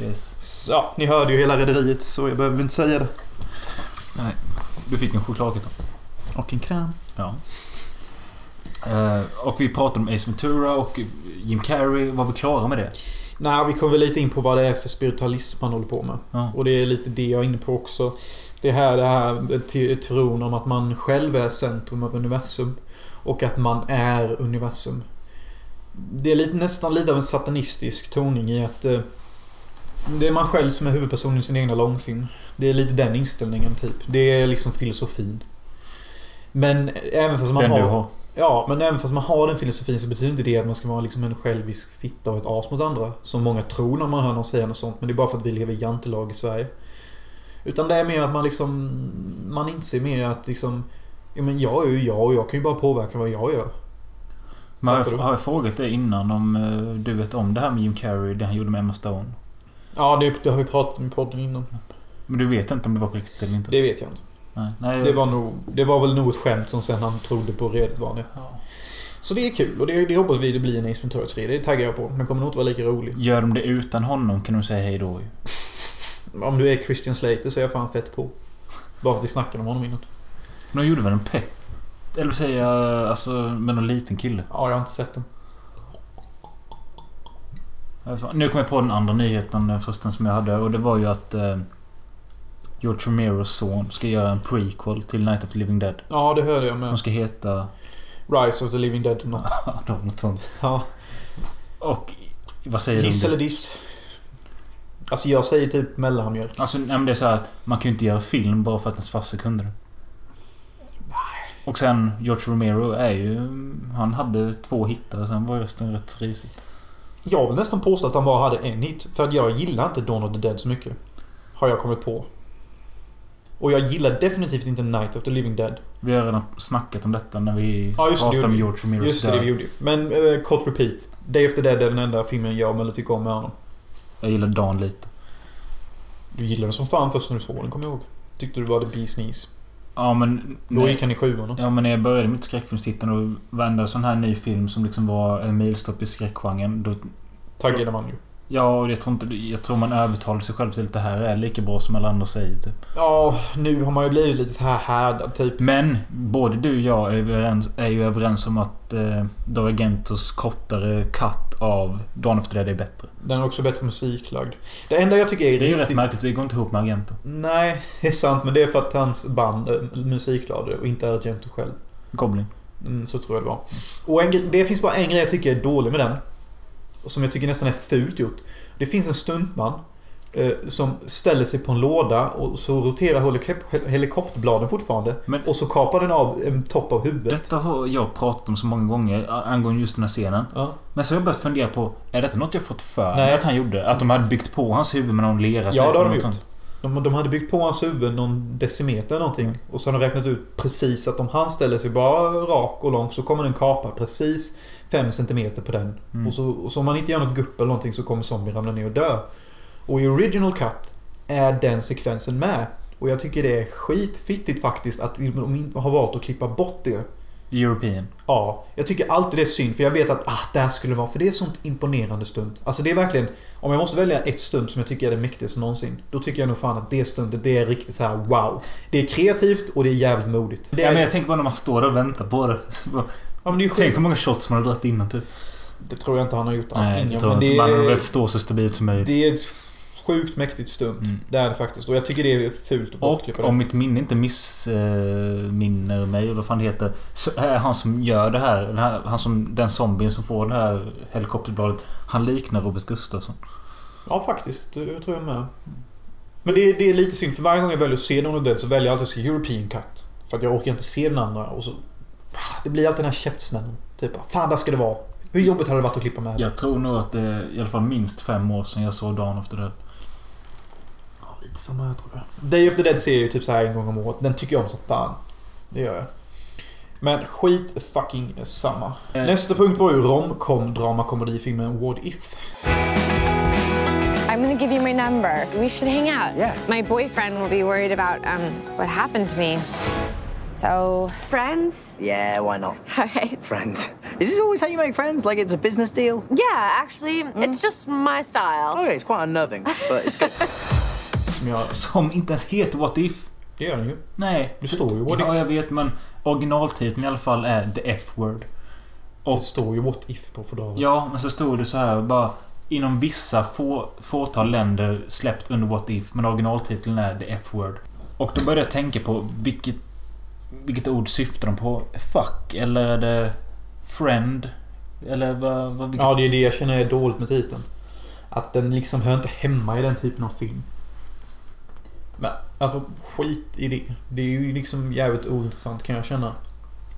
Yes. Så, ja, ni hörde ju hela rederiet så jag behöver inte säga det. Du fick en chokladkaka. Och en kräm. Ja. Eh, och vi pratade om Ace Ventura och Jim Carrey. Var vi klara med det? Nej, vi kommer väl lite in på vad det är för spiritualism man håller på med. Ja. Och det är lite det jag är inne på också. Det här, det här tron om att man själv är centrum av universum. Och att man är universum. Det är lite, nästan lite av en satanistisk toning i att eh, det är man själv som är huvudpersonen i sin egna långfilm. Det är lite den inställningen typ. Det är liksom filosofin. Men även fast man Den har... du har. Ja, men även fast man har den filosofin så betyder inte det att man ska vara liksom en självisk fitta och ett as mot andra. Som många tror när man hör någon säga något sånt. Men det är bara för att vi lever i jantelag i Sverige. Utan det är mer att man liksom... Man inser mer att liksom... Ja, men jag är ju jag och jag kan ju bara påverka vad jag gör. Men har jag, har jag frågat dig innan om eh, du vet om det här med Jim Carrey, det han gjorde med Emma Stone? Ja, det, det har vi pratat om i podden innan. Men du vet inte om det var på riktigt eller inte? Det vet jag inte. Nej, nej, Det var nog... Det var väl nog ett skämt som sen han trodde på redigt var det. Ja. Så det är kul och det, det hoppas vi det blir en Ace Ventura 3. Det taggar jag på. Det kommer nog inte vara lika rolig. Gör de det utan honom kan de säga hej då ju. Om du är Christian Slater så är jag fan fett på. Bara för att vi snackade om honom innan. De gjorde väl en pet? Eller säga alltså med någon liten kille. Ja, jag har inte sett den. Alltså, Nu kom jag på den andra nyheten eh, förresten som jag hade och det var ju att eh, George Romeros son ska göra en prequel till Night of the Living Dead. Ja, det hörde jag Som med. ska heta... Rise of the Living Dead. Ja, något sånt. Ja. Och vad säger Hiss du om eller diss? Alltså jag säger typ mellanmjölk. Alltså, nej, men det är så här att man kan ju inte göra film bara för att ens farsa kunde det. Och sen George Romero är ju... Han hade två hittar, sen var resten rätt så risigt. Jag vill nästan påstå att han bara hade en hit. För att jag gillar inte Dawn of the Dead så mycket. Har jag kommit på. Och jag gillar definitivt inte Night of the Living Dead. Vi har redan snackat om detta när vi Ja, pratade om George Romeros Just det, det vi gjorde. Men eh, kort repeat. Day of the Dead är den enda filmen jag eller tycker om med honom. Jag gillar Dan lite. Du gillade den som fan först när du såg den, kommer jag ihåg. Tyckte du var the bee's knees. Ja men... Då nej. gick han i sjuan också. Ja men när jag började mitt skräckfilmstittande och varenda sån här ny film som liksom var en milstolpe i skräckgenren. Då, Taggade man ju. ja, och jag tror inte... Jag tror man övertalar sig själv till att det här är lika bra som alla andra säger typ. Ja, nu har man ju blivit lite så här härdad typ. Men både du och jag är, överens, är ju överens om att eh, Dario Argentos kortare cut av Dawn of the Dead är bättre. Den är också bättre musiklagd. Det enda jag tycker är Det är ju rätt märkligt, det går inte ihop med Argento. Nej, det är sant. Men det är för att hans band äh, musiklade och inte Argento själv. Goblin. Mm, så tror jag det var. Och en, det finns bara en grej jag tycker är dålig med den. Och som jag tycker nästan är fult gjort. Det finns en stuntman. Eh, som ställer sig på en låda och så roterar helikop- helikopterbladen fortfarande. Men- Och så kapar den av en topp av huvudet. Detta har jag pratat om så många gånger angående just den här scenen. Ja. Men så har jag börjat fundera på, är detta något jag fått för mig att han gjorde? Att de hade byggt på hans huvud med någon lera? Ja, det har de gjort. sånt. De, de hade byggt på hans huvud någon decimeter eller någonting. Och så har de räknat ut precis att om han ställer sig bara rak och lång så kommer den kapa precis 5 cm på den. Mm. Och, så, och så om man inte gör något gupp eller någonting så kommer zombien ramla ner och dö. Och i original cut är den sekvensen med. Och jag tycker det är skitfittigt faktiskt att de har valt att klippa bort det. European. Ja, jag tycker alltid det är synd för jag vet att ah, det här skulle vara för det är sånt imponerande stund. Alltså det är verkligen Om jag måste välja ett stund som jag tycker är det mäktigaste någonsin Då tycker jag nog fan att det stundet det är riktigt så här wow. Det är kreativt och det är jävligt modigt. Det, Ja, är, men jag tänker bara när man står och väntar på det. ja, det, är Tänk hur många shots man har dragit innan typ. det tror jag inte han har gjort. Nej, jag tror inte. Man är, väl stå så stabilt som möjligt. det är ett sjukt mäktigt stund. Mm. Det är det faktiskt. Och jag tycker det är fult att bortklippa Och om mitt minne inte missminner mig, vad fan det heter. Så är han som gör det här, den här han som, den zombien som får det här helikopterbladet. Han liknar Robert Gustafsson. Ja, faktiskt. Jag tror jag med. Men det är, det är lite synd, för varje gång jag väljer att se någon av den så väljer jag alltid att se European Cut. För att jag orkar inte se den andra och så... Det blir alltid den här käftsmällen. Typ, fan där ska det vara. Hur jobbigt hade det varit att klippa med? Jag tror nog att det är i alla fall minst fem år sedan jag såg Dawn of the Dead. Samma här tror jag. Day of the Dead ser jag ju typ så här en gång om året. Den tycker jag om som fan. Det gör jag. Men skit fucking samma. Eh. Nästa punkt var ju romcom dramakomedifilmen What If. I'm gonna give you my number. We should hang out. Yeah. My boyfriend will be worried about um, what happened to me. So, friends? Yeah, why not? All right. Friends. Is this always how you make friends? Like it's a business deal? Yeah, actually, it's just my style. Okay, it's quite unnerving, but it's good. Som jag... Som inte ens heter What If. Det gör den ju. Nej. Det står ju What Ja, If. jag vet men originaltiteln i alla fall är The F-word. Det Och står ju what if på fodralet. Ja, men så stod det så här bara Inom vissa få, fåtal länder släppt under What If, men originaltiteln är The F-word. Och då började jag tänka på vilket... Vilket ord syftar de på? Fuck? Eller är det... Friend? Eller vad... vad vilket... Ja, det är det jag känner är dåligt med titeln. Att den liksom hör inte hemma i den typen av film. Men alltså skit i det. Det är ju liksom jävligt ointressant kan jag känna.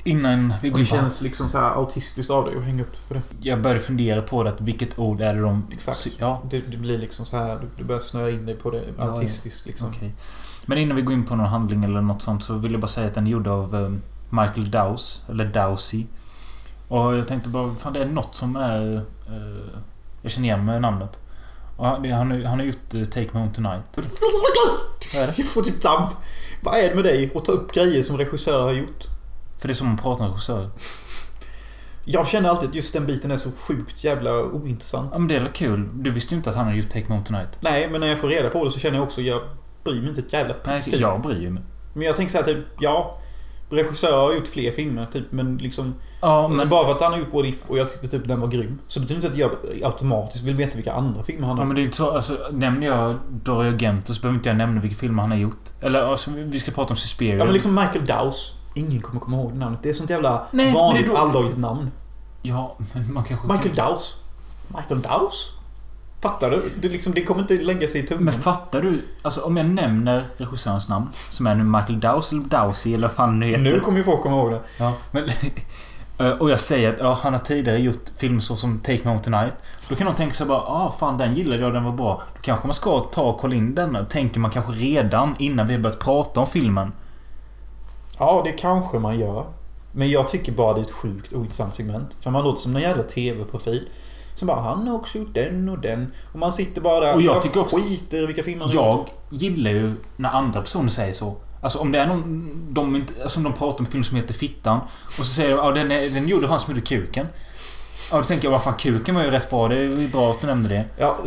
Innan vi går det känns liksom så här autistiskt av dig att hänga upp på det. Jag började fundera på det, att vilket ord är det de... Exakt. Ja, Det, det blir liksom så här. Du, börjar snöa in dig på det ja. autistiskt liksom. okej. Men innan vi går in på någon handling eller något sånt så vill jag bara säga att den är gjord av eh, Michael Dowse, eller Dowsey. Och jag tänkte bara, fan det är något som är... eh, jag känner igen med namnet. Och han, han, har- han har gjort eh, Take Me Home Tonight. Vad är det? Jag får typ damp. Vad är det med dig att ta upp grejer som regissörer har gjort? För det är som man pratar med regissörer. Jag känner alltid att just den biten är så sjukt jävla ointressant. Ja men det är väl kul. Du visste ju inte att han hade gjort Take Me Home Tonight. Nej, men när jag får reda på det så känner jag också jag bryr mig inte ett jävla Nej, piss typ. jag bryr mig. Men jag tänker så här typ, ja. Regissörer har gjort fler filmer typ, men liksom... Ja, Alltså men... bara för att han har gjort What If och jag tyckte typ den var grym. Så betyder inte att jag automatiskt vill veta vilka andra filmer han har Ja men det är inte så, alltså nämner jag Dario Argento så behöver inte jag nämna vilka filmer han har gjort. Eller alltså, vi ska prata om Suspiria. Ja men liksom Michael Dowse. Ingen kommer komma ihåg det namnet. Det är sånt jävla Nej, vanligt det då- alldagligt namn. Ja, men man kanske... Michael Dowse. Michael Dowse? Fattar du? du liksom, det kommer inte lägga sig i tungan. Men fattar du? Alltså om jag nämner regissörens namn, som är nu Michael Dowse eller Dowsey eller vad fan det heter. nu kommer ju folk komma ihåg det. Ja, men... Eh, och jag säger att ja, han har tidigare gjort filmer så som Take Me Home Tonight. Då kan de tänka sig bara ah fan den gillade jag, den var bra. Då kanske man ska ta och kolla in den. Tänker man kanske redan innan vi har börjat prata om filmen. Ja, det kanske man gör. Men jag tycker bara det är ett sjukt ointressant segment. För man låter som en jävla TV-profil. Som bara, han har också gjort den och den. Och man sitter bara där Och jag tycker också- skiter i vilka filmer han har gjort. Jag gillar ju när andra personer säger så. Alltså om det är någon... De, inte- alltså, de pratar om en film som heter Fittan. Och så säger de ja den, är, den gjorde han som gjorde Kuken. Ja då tänker jag vad fan Kuken var ju rätt bra. Det är bra att du nämnde det. Ja,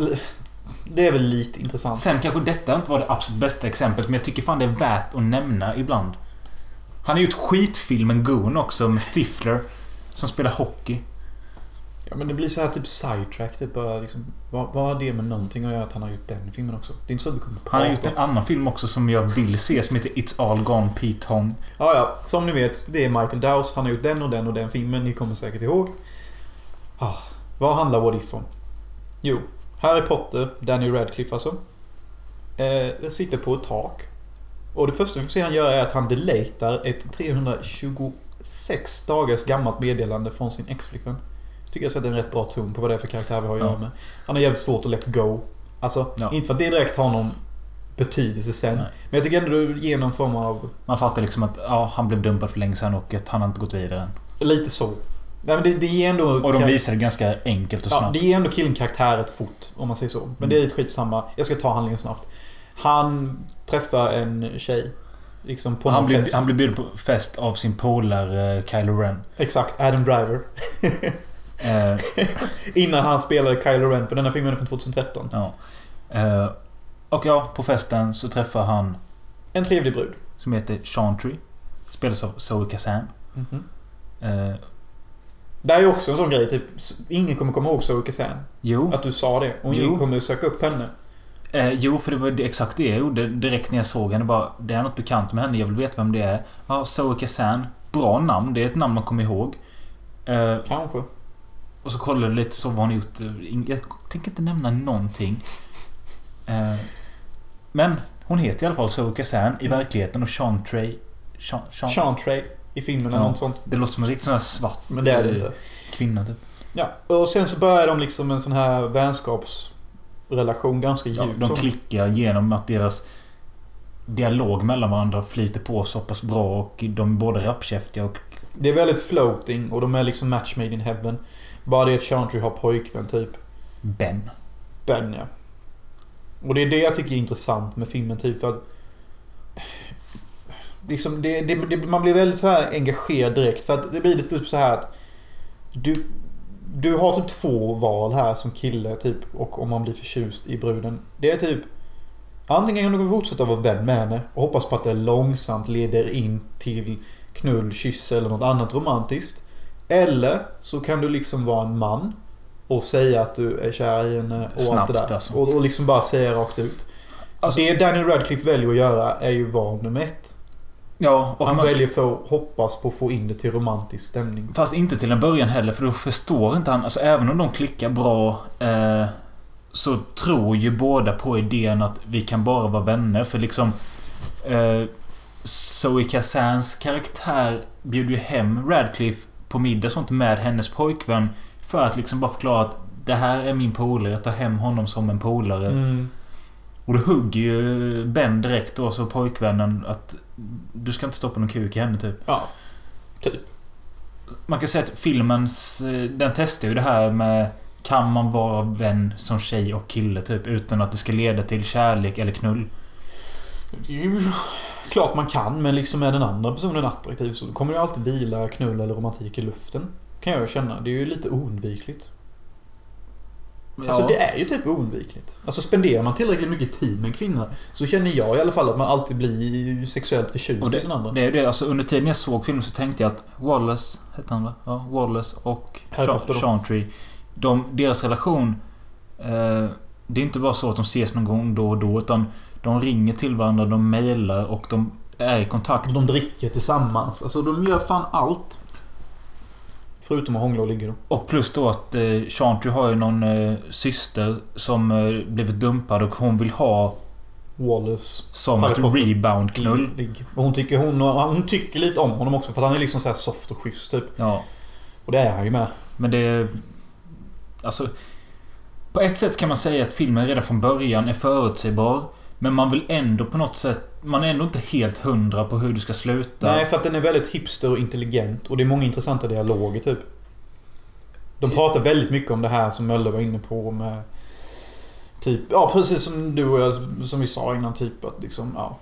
det är väl lite intressant. Sen kanske detta inte var det absolut bästa exemplet, men jag tycker fan det är värt att nämna ibland. Han har gjort skitfilmen Goon också med Stifler. Som spelar hockey. Ja, men det blir så här typ sidetrack. Typ liksom, vad, vad har det med någonting att göra att han har gjort den filmen också? Det är inte så att vi kommer att Han har gjort en annan film också som jag vill se som heter It's All Gone Pete Tong. Ja, ja. Som ni vet, det är Michael Dowse. Han har gjort den och den och den filmen. Ni kommer säkert ihåg. Ah, vad handlar What If om? Jo, Harry Potter, Daniel Radcliffe alltså. Eh, sitter på ett tak. Och det första vi får se han göra är att han deletar ett 326 dagars gammalt meddelande från sin exflickvän. Tycker jag sätter en rätt bra ton på vad det är för karaktär vi har att Ja. göra med. Han har jävligt svårt att let go. Alltså, Ja. inte för att det direkt har någon betydelse sen. Nej. Men jag tycker ändå det ger någon form av Man fattar liksom att ja, han blev dumpad för länge sedan och att han har inte gått vidare än. Lite så. Nej, men det, det ger ändå... Och de visar det ganska enkelt och Ja, snabbt. det ger ändå killen karaktär fort, om man säger så. Men det är lite skitsamma. Jag ska ta handlingen snabbt. Han träffar en tjej. Liksom på han, blir, fest. han blir bjuden på fest av sin polare uh, Kylo Ren. Exakt, Adam Driver. Eh, Innan han spelade Kylo Ren, för denna filmen är från 2013. ja. Eh, och ja, på festen så träffar han En trevlig brud. som heter Chantry. Spelas av Zoe Kazan. Mhm. Eh, Det här är också en sån grej, typ. Ingen kommer komma ihåg Zoe Kazan. jo. Att du sa det. Och ingen Jo. kommer söka upp henne. Eh, jo, för det var exakt det jag gjorde direkt när jag såg henne. Bara, det är något bekant med henne, jag vill veta vem det är. Ja, Zoe Kazan. Bra namn, det är ett namn man kommer ihåg. Eh, Kanske. Och så kollade jag lite så vad hon gjort. Jag tänker inte nämna någonting. Eh, men hon heter i alla fall Zoe Kazan i verkligheten och Sean Trey... Chantray i filmen eller Ja. något sånt. Det låter som en riktigt sån här svart Men det är det eh, inte. kvinna typ. Ja, och sen så börjar de liksom en sån här vänskapsrelation ganska djup. Ja, de så. klickar genom att deras dialog mellan varandra flyter på så pass bra och de är både rappkäftiga och... Det är väldigt floating och de är liksom match made in heaven. Bara det att Chantry har pojkvän typ. Ben. Ben ja. Och det är det jag tycker är intressant med filmen typ för att... Liksom det, det, det, man blir väldigt så här engagerad direkt för att det blir typ så här att... Du, du har typ två val här som kille typ och om man blir förtjust i bruden. Det är typ... Antingen kan du fortsätta vara vän med henne och hoppas på att det långsamt leder in till knull, kyss eller något annat romantiskt. Eller så kan du liksom vara en man och säga att du är kär i henne och allt Snabbt, det där. alltså. Och, och liksom bara säga rakt ut. Alltså- det Daniel Radcliffe väljer att göra är ju val nummer ett. Ja, och Han ska- väljer för att hoppas på att få in det till romantisk stämning. Fast inte till en början heller, för då förstår inte han... Alltså även om de klickar bra eh, så tror ju båda på idén att vi kan bara vara vänner. För liksom... Eh, Zoe Kazans karaktär bjuder ju hem Radcliffe på middag och sånt med hennes pojkvän. För att liksom bara förklara att det här är min polare, jag tar hem honom som en polare. Mm. Och då hugger ju Ben direkt då, så pojkvännen att du ska inte stoppa någon kuk i henne typ. Ja. Typ. Man kan säga att filmens... eh, Den testar ju det här med... Kan man vara vän som tjej och kille typ utan att det ska leda till kärlek eller knull? Klart man kan, men liksom är den andra personen attraktiv så kommer det alltid vila knull eller romantik i luften. Kan jag känna. Det är ju lite oundvikligt. Alltså det är ju typ oundvikligt. Alltså spenderar man tillräckligt mycket tid med en kvinna så känner jag i alla fall att man alltid blir sexuellt förtjust i den andra. det är ju det, alltså under tiden jag såg filmen så tänkte jag att Wallace, hette han va? Ja, Wallace och. Chantry. De, deras relation... Eh, det är inte bara så att de ses någon gång då och då utan de ringer till varandra, de mejlar och de är i kontakt. De dricker tillsammans. Alltså de gör fan allt. Förutom att hångla och ligga då. Och plus då att eh, Chantry har ju någon eh, syster som eh, blivit dumpad och hon vill ha Wallace. som ett rebound-knull. Och hon tycker, hon, hon tycker lite om honom också för att han är liksom så här soft och schysst typ. Ja. Och det är han ju med. Men det... Alltså... På ett sätt kan man säga att filmen redan från början är förutsägbar. Men man vill ändå på något sätt... Man är ändå inte helt hundra på hur det ska sluta. Nej, för att den är väldigt hipster och intelligent. Och det är många intressanta dialoger typ. De pratar väldigt mycket om det här som Mölle var inne på med... Typ, ja precis som du och jag, som vi sa innan typ att liksom, ja.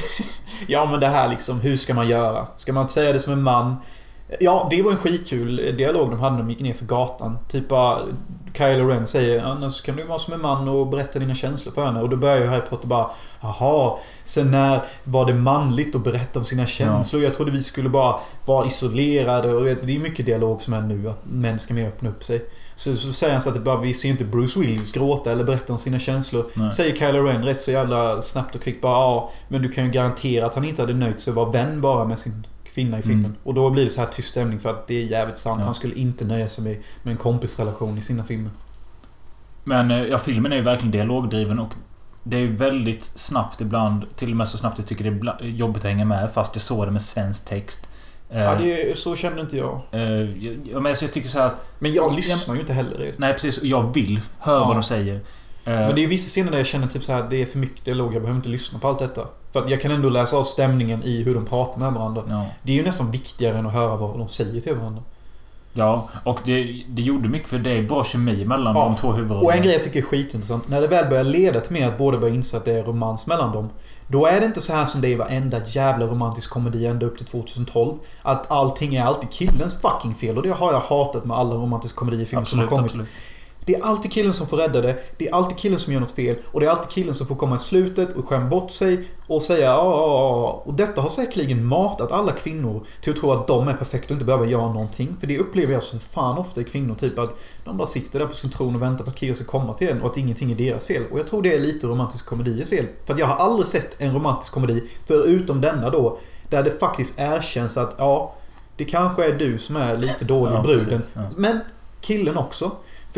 ja men det här liksom, hur ska man göra? Ska man säga det som en man? Ja, det var en skitkul dialog de hade när de gick ner för gatan. Typ bara... Kylo Ren säger annars kan du vara som en man och berätta dina känslor för henne. Och då börjar ju Harry Potter bara Jaha, sen när var det manligt att berätta om sina känslor? Jag trodde vi skulle bara vara isolerade. Och det är mycket dialog som är nu, att män ska mer öppna upp sig. Så, så säger han så att bara, vi ser inte Bruce Willis gråta eller berätta om sina känslor. Nej. Säger Kylo Ren rätt så jävla snabbt och kvickt bara ja, men du kan ju garantera att han inte hade nöjt sig att vara vän bara med sin kvinna i filmen. Mm. Och då blir det så här tyst stämning för att det är jävligt sant. Ja. Han skulle inte nöja sig med, med en kompisrelation i sina filmer. Men eh, ja, filmen är ju verkligen dialogdriven och det är ju väldigt snabbt ibland. Till och med så snabbt jag tycker det är jobbigt att hänga med fast jag såg det med svensk text. Eh, Ja, det, är- så kände inte jag. eh, jag, jag, men så jag tycker så här. Men jag Ja, lyssnar ju inte heller. Nej precis, och jag vill höra Ja. vad de säger. Eh, Men det är vissa scener där jag känner typ så här, det är för mycket dialog, jag behöver inte lyssna på allt detta. För att jag kan ändå läsa av stämningen i hur de pratar med varandra. ja. Det är ju nästan viktigare än att höra vad de säger till varandra. Ja, och det, det gjorde mycket för det är bra kemi mellan Ja. de två huvudrollerna. Och en grej jag tycker är skitintressant. När det väl börjar leda till mer att båda börjar inse att det är romans mellan dem. Då är det inte så här som det är i varenda jävla romantisk komedi ända upp till 2012. Att allting är alltid killens fucking fel. Och det har jag hatat med alla romantiska komediefilmer som har kommit. absolut. Det är alltid killen som får rädda det. Det är alltid killen som gör något fel. Och det är alltid killen som får komma i slutet och skämma bort sig och säga ja, ja, ja. Och detta har säkerligen matat alla kvinnor till att tro att de är perfekta och inte behöver göra någonting. För det upplever jag som fan ofta i kvinnor. Typ att de bara sitter där på sin tron och väntar på att killen ska komma till en och att ingenting är deras fel. Och jag tror det är lite romantisk komediers fel. För att jag har aldrig sett en romantisk komedi, förutom denna då, där det faktiskt erkänns att ja, det kanske är du som är lite dålig Ja, bruden. precis, ja. Men killen också.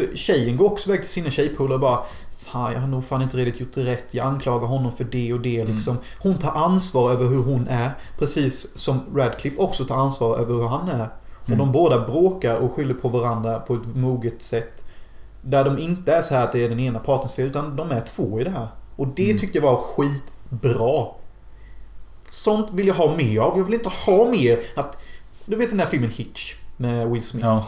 För tjejen går också iväg till sina tjejpolare och bara Fan, jag har nog fan inte riktigt gjort rätt. Jag anklagar honom för det och det liksom. Hon tar ansvar över hur hon är. Precis som Radcliffe också tar ansvar över hur han är. Och Mm. de båda bråkar och skyller på varandra på ett moget sätt. Där de inte är så här att det är den ena partens fel, utan de är två i det här. Och det Mm. tyckte jag var skitbra. Sånt vill jag ha mer av. Jag vill inte ha mer att... Du vet den där filmen Hitch med Will Smith. Ja.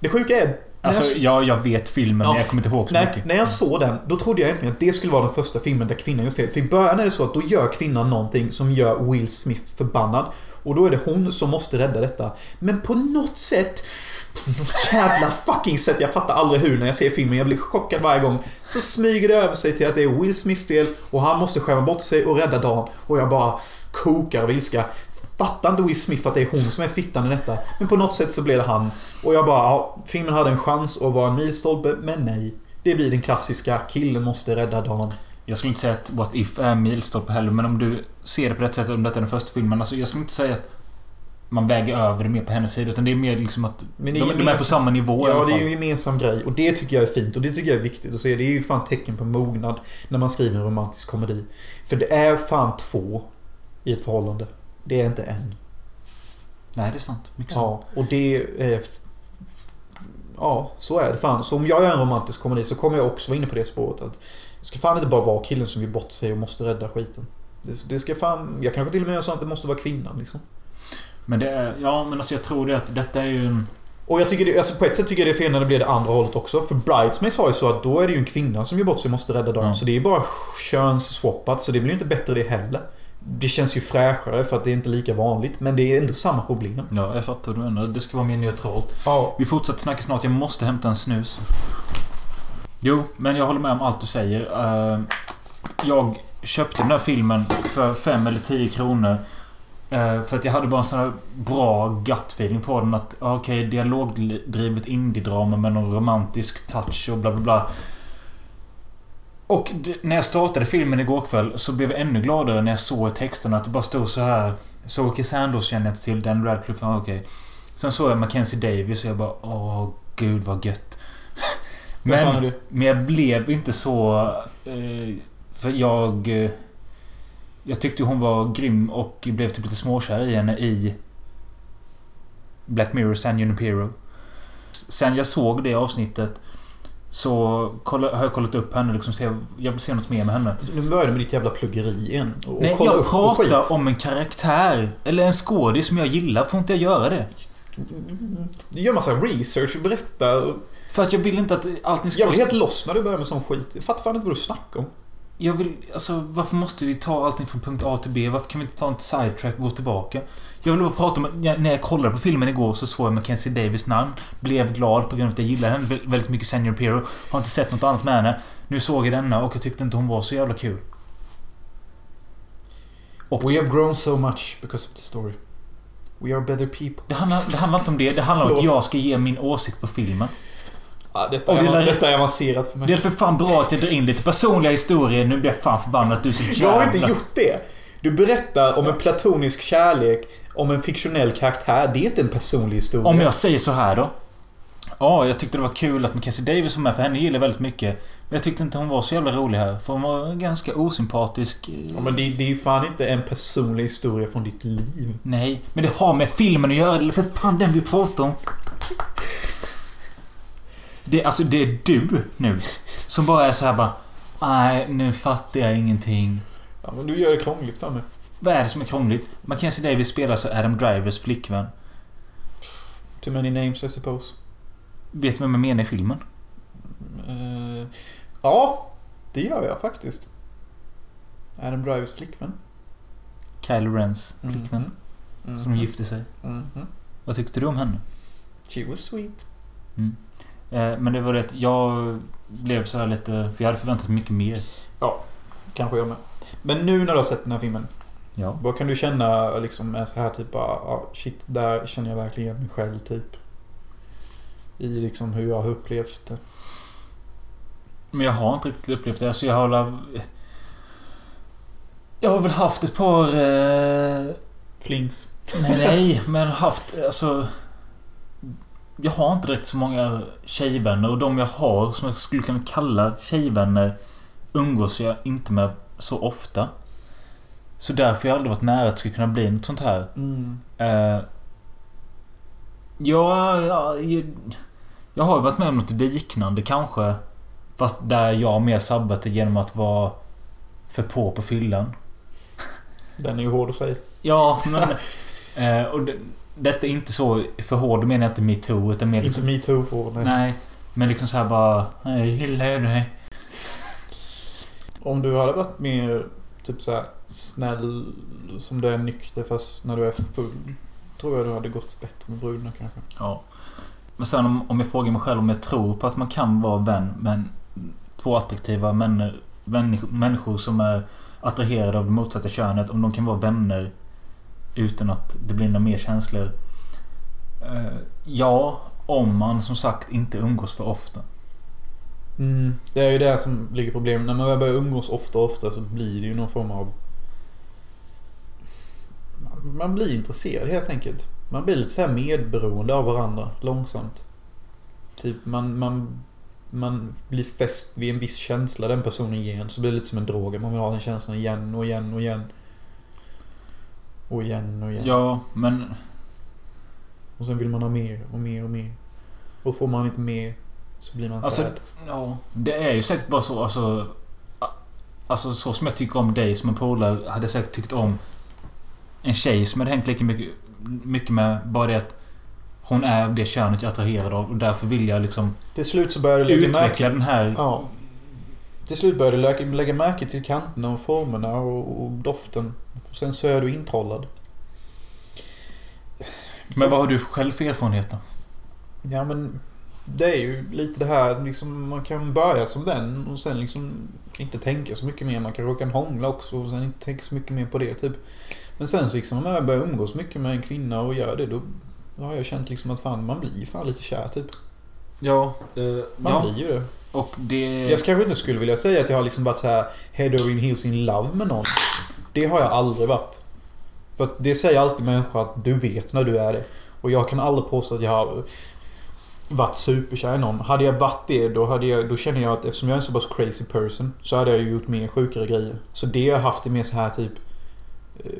Det sjuka är... när Alltså, jag- ja, jag vet filmen Ja. men jag kommer inte ihåg så Nej, mycket. när jag såg den, då trodde jag egentligen att det skulle vara den första filmen där kvinnan gör fel. För i början är det så att då gör kvinnan någonting som gör Will Smith förbannad. Och då är det hon som måste rädda detta. Men på något sätt... På något jävla fucking sätt, jag fattar aldrig hur när jag ser filmen, jag blir chockad varje gång. Så smyger det över sig till att det är Will Smith fel och han måste skämma bort sig och rädda dagen. Och jag bara kokar av ilska. Fattar inte Will Smith att det är hon som är fittan i detta. Men på något sätt så blev det han. Och jag bara, ja, filmen hade en chans att vara en milstolpe, men nej. Det blir den klassiska, killen måste rädda dagen. Jag skulle inte säga att What If är milstolpe heller, men om du ser det på det sättet, om detta är den första filmen. Alltså jag skulle inte säga att man väger över det mer på hennes sida, utan det är mer liksom att Men de, de är på samma nivå i Ja, alla det är fall. ju en gemensam grej. Och det tycker jag är fint och det tycker jag är viktigt att se. Det är ju fan tecken på mognad när man skriver en romantisk komedi. För det är fan två i ett förhållande. Det är inte en. Nej, det är sant. Mycket sant. Ja, och det är... Ja, så är det fan. Så om jag gör en romantisk komedi så kommer jag också vara inne på det spåret att det ska fan inte bara vara killen som vill bort sig och måste rädda skiten. Det, det ska fan... Jag kanske till och med gör så att det måste vara kvinnan liksom. Men det är... Ja, men alltså jag tror det att detta är ju. Och jag tycker det, alltså på ett sätt tycker jag det är fel när det blir det andra hållet också. För Bridesmaids har ju så att då är det ju en kvinna som gör bort sig och måste rädda dem. Ja. Så det är bara könsswappat. Så det blir ju inte bättre det heller. Det känns ju fräschare för att det är inte lika vanligt. Men det är ändå samma problem. Ja, jag fattar du menar. Det ska vara mer neutralt. Ja. Vi fortsätter snacka snart. Jag måste hämta en snus. Jo, men jag håller med om allt du säger. Eh, jag köpte den här filmen för 5 eller 10 kronor. eh, för att jag hade bara en sån här bra gut-feeling på den. Att okej, dialogdrivet indie-drama med någon romantisk touch och bla bla bla. Och när jag startade filmen igår kväll så blev jag ännu gladare när jag såg texten att det bara stod så här. Zoe Sanders känner jag inte till. Dan Radcliffe, ah, okej. Sen såg jag Mackenzie Davis och jag bara åh gud vad gött. Men, men jag blev inte så... Eh, för jag... Eh, jag tyckte hon var grym och blev typ lite småkär i henne i Black Mirror San Junipero. Sen jag såg det avsnittet så kolla, har jag kollat upp henne liksom. Se, jag vill se något mer med henne. Nu börjar du med ditt jävla pluggeri igen. Och Nej, jag pratar om en karaktär. Eller en skådis som jag gillar. Får inte jag göra det? Du gör massa research och berättar. För att jag vill inte att allting ska Jag blir helt loss när du börjar med sån skit. Jag fattar fan inte vad du snackar om. Jag vill... Alltså varför måste vi ta allting från punkt A till B? Varför kan vi inte ta en sidetrack och gå tillbaka? Jag vill bara prata om när jag kollade på filmen igår så såg jag Mackenzie Davis namn. Blev glad på grund av att jag gillar henne vä- väldigt mycket Senior Pero. Har inte sett något annat med henne. Nu såg jag denna och jag tyckte inte hon var så jävla kul. Och We have grown so much because of the story. We are better people. det handlar, det handlar inte om det. Det handlar om att jag ska ge min åsikt på filmen. Ja, detta, är, det där- detta är avancerat för mig. Det är för fan bra att jag drar in lite personliga historier. Nu blir jag fan förbannad att du är så jävla... Jag har inte gjort det. Du berättar om en platonisk kärlek om en fiktionell karaktär. Det är inte en personlig historia. Om jag säger så här då. Ja, jag tyckte det var kul att Mackenzie Davis var med för henne gillar jag väldigt mycket. Men jag tyckte inte hon var så jävla rolig här. För hon var ganska osympatisk. Ja, men det, det är ju fan inte en personlig historia från ditt liv. Nej, men det har med filmen att göra. Eller för fan den vi pratar om. Det, alltså, det är du nu. Som bara är så här bara... Nej, nu fattar jag ingenting. Ja, men du gör det krångligt för mig. Vad är det som är krångligt? Mackenzie Davis spelar så Adam Drivers flickvän. Too many names I suppose. Vet du vem jag menar i filmen? Eh, ja, det gör jag faktiskt. Adam Drivers flickvän. Kylo Rens flickvän. Mhm. Som gifte sig. Mhm. Vad tyckte du om henne? She was sweet. Eh, Men det var det att jag blev så här lite... För jag hade förväntat mig mycket mer. Kanske jag med. Men nu när du har sett den här filmen. Ja. Vad kan du känna liksom är så här typ bara, ah, shit, där känner jag verkligen igen mig själv typ. I liksom hur jag har upplevt det. Men jag har inte riktigt upplevt det. Alltså jag har... Jag har väl haft ett par... Eh... Flings. Nej, nej. Men haft... Alltså... Jag har inte riktigt så många tjejvänner och de jag har som jag skulle kunna kalla tjejvänner umgås jag inte med så ofta. Så därför har jag aldrig varit nära att det skulle kunna bli något sånt här. Mm. Eh, ja, ja, jag, har ju varit med om något liknande kanske. Fast där jag mer sabbat det genom att vara för på på fyllan. Den är ju hård att säga. Ja, men... eh, och det, detta är inte så... För hård menar jag inte metoo, utan mer Inte liksom... metoo får nej. Nej. Men liksom så här bara... Jag gillar ju dig. Om du hade varit mer typ så här snäll som du är nykter fast när du är full. Tror jag du hade gått bättre med brudar kanske. Ja. Men sen om, om jag frågar mig själv om jag tror på att man kan vara vän med två attraktiva människor, människor, människor som är attraherade av det motsatta könet. Om de kan vara vänner utan att det blir några mer känslor. Eh, ja, om man som sagt inte umgås för ofta. Mm, det är ju det som ligger problemet. När man börjar umgås ofta och ofta så blir det ju någon form av... Man blir intresserad helt enkelt. Man blir lite så här medberoende av varandra långsamt. Typ man, man, man blir fäst vid en viss känsla den personen ger en. Så blir det lite som en drog. Man vill ha den känslan igen och igen och igen. Och igen och igen. Ja, men... Och sen vill man ha mer och mer och mer. Och får man inte mer så blir man Alltså, sad. ja, det är ju säkert bara så. Alltså, alltså så som jag tycker om dig som en polare hade jag säkert tyckt om en tjej som hade hängt lika mycket, mycket med. Bara det att hon är det könet jag är attraherad av och därför vill jag liksom Till slut så börjar du lägga utveckla märke... den här... Ja. Till slut börjar du lägga, märke till kanterna och formerna och, och doften. Och sen så är du introllad. Men vad har du själv för erfarenhet då? Ja men... Det är ju lite det här liksom, man kan börja som vän och sen liksom inte tänka så mycket mer. Man kan råka hångla också och sen inte tänka så mycket mer på det typ. Men sen så liksom när jag börjar umgås mycket med en kvinna och gör det då har jag känt liksom att fan man blir ju fan lite kär typ. Ja, eh, Man ja. blir ju det. Och det... Jag kanske inte skulle vilja säga att jag har liksom varit så här head over in heels in love med någon. Det har jag aldrig varit. För det säger alltid människor att du vet när du är det. Och jag kan aldrig påstå att jag har varit superkär i någon. Hade jag varit det då, hade jag, då känner jag att eftersom jag är en så pass crazy person så hade jag ju gjort mer sjukare grejer. Så det har jag haft är mer så här typ... eh,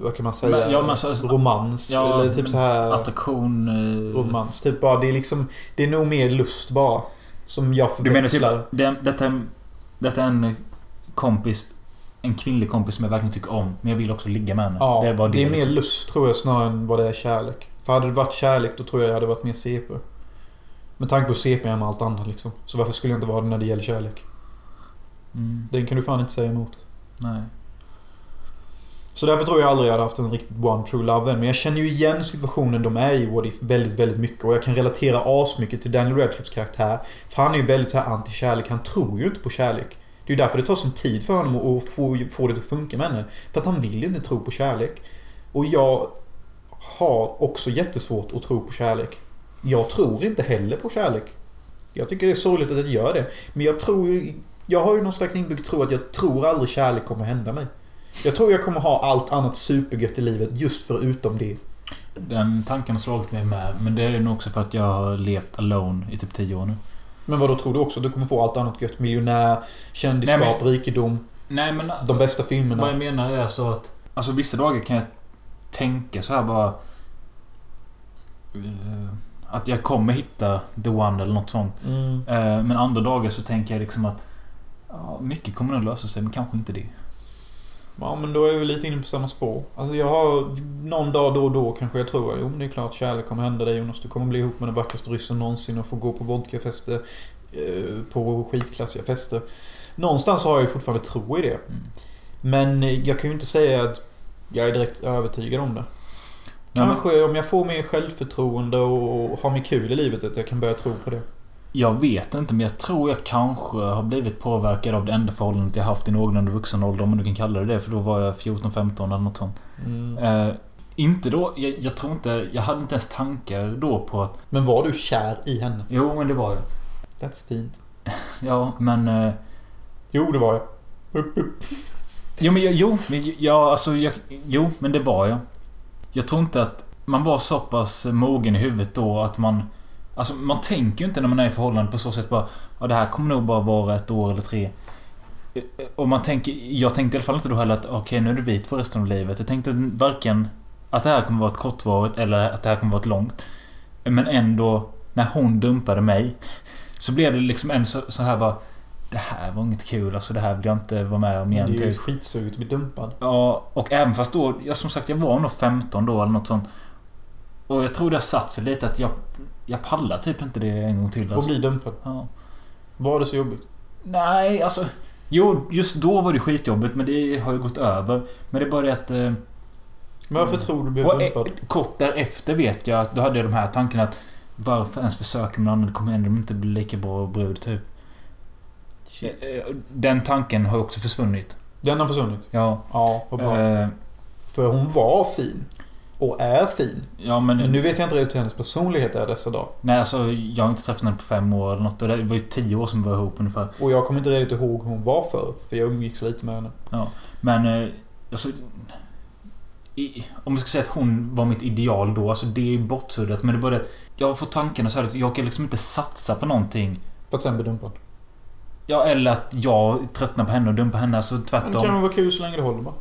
vad kan man säga? Men- ja, men så- romans. Ja, eller typ så här... Attraktion... Eh, Romans. Typ bara, det är liksom... Det är nog mer lust bara. Som jag Du menar förväxlar. typ... Det, detta, är- detta är en kompis... En kvinnlig kompis som jag verkligen tycker om. Men jag vill också ligga med henne. Ja, det är bara det. mer liksom. lust tror jag snarare än vad det är kärlek. För hade det varit kärlek då tror jag jag hade varit mer CP. Med tanke på CP är med allt annat liksom. Så varför skulle jag inte vara det när det gäller kärlek? Mm, Den kan du fan inte säga emot. nej. Så därför tror jag aldrig jag hade haft en riktigt one true love än. Men jag känner ju igen situationen de är i What If väldigt, väldigt mycket. Och jag kan relatera asmycket till Daniel Radcliffes karaktär. För han är ju väldigt så här anti-kärlek. Han tror ju inte på kärlek. Det är ju därför det tar sån tid för honom att få, få det att funka med henne. För att han vill ju inte tro på kärlek. Och jag har också jättesvårt att tro på kärlek. Jag tror inte heller på kärlek. Jag tycker det är sorgligt att jag gör det. Men jag tror ju... Jag har ju någon slags inbyggd tro att jag tror aldrig kärlek kommer hända mig. Jag tror jag kommer ha allt annat supergött i livet just förutom det. Den tanken har slagit mig med. Men det är nog också för att jag har levt alone i typ 10 år nu. Men vad då tror du också? Du kommer få allt annat gött? Miljonär, kändisskap, Nej, men- rikedom, Nej men... de bästa Vad filmerna. jag menar är så att... Alltså vissa dagar kan jag tänka så här bara... eh, Att jag kommer hitta the one eller något sånt. Mm. Eh, Men andra dagar så tänker jag liksom att... Ja, mycket kommer nog lösa sig men kanske inte det. Ja men då är vi lite inne på samma spår. Alltså jag har någon dag då och då kanske jag tror att jo det är klart kärlek kommer hända dig Jonas. Du kommer bli ihop med den vackraste ryssen någonsin och få gå på vodkafester. eh, På skitklassiga fester. Någonstans har jag ju fortfarande tro i det. Mm. Men eh, jag kan ju inte säga att jag är direkt övertygad om det. Kanske om jag får mer självförtroende och har mer kul i livet att jag kan börja tro på det. Jag vet inte men jag tror jag kanske har blivit påverkad av det enda förhållandet jag haft i någorlunda vuxen ålder om man nu kan kalla det det. För då var jag 14-15 eller något sånt. Mm. Eh, inte då. Jag, jag tror inte... Jag hade inte ens tankar då på att... Men var du kär i henne? Jo men det var jag. That's fint. Ja men... Eh, Jo det var jag. Upp, upp. Jo men jag, jo, men jag, alltså jag, Jo men det var jag. Jag tror inte att man var så pass mogen i huvudet då att man... Alltså man tänker ju inte när man är i förhållande på så sätt bara... Ja det här kommer nog bara vara ett år eller tre. Och man tänker... Jag tänkte i alla fall inte då heller att okej nu är du vit för resten av livet. Jag tänkte varken att det här kommer vara ett kortvarigt eller att det här kommer vara ett långt. Men ändå, när hon dumpade mig. Så blev det liksom en så, så här bara... Det här var inget kul, alltså det här vill jag inte vara med om Det igen. är ju Typ. skitsugigt att bli dumpad. Ja, och även fast då... Jag, som sagt, jag var nog 15 då eller något sånt. Och jag tror det har satt sig lite att jag... Jag pallar typ inte det en gång till. Och Alltså. bli dumpad. Ja. Var det så jobbigt? Nej, alltså... Jo, just då var det skitjobbigt men det har ju gått över. Men det är bara det att... Eh, Men varför tror du du blev och, dumpad? eh, kort därefter vet jag att då hade jag de här tankarna att... Varför ens försöka med någon annan? Det kommer ändå inte bli lika bra brud typ. Eh, eh, Den tanken har också försvunnit. Den har försvunnit? Ja. Ja, vad bra. Eh, För hon var fin. Och är fin. Ja men... Men nu vet jag inte riktigt hur hennes personlighet är dessa dagar. Nej alltså jag har inte träffat henne på fem år eller något. Och Det var ju tio år som vi var ihop ungefär. Och jag kommer inte riktigt ihåg hur hon var för För jag umgicks lite med henne. Ja. Men eh, alltså... I, om jag ska säga att hon var mitt ideal då. Alltså det är ju bortsuddat. Men det är bara det att jag får tankarna så här att jag kan liksom inte satsa på någonting. För att sen bli dumpad. Ja, eller att jag tröttnar på henne och dumpar henne. Alltså Men det tvärtom. kan nog vara kul så länge det håller bara.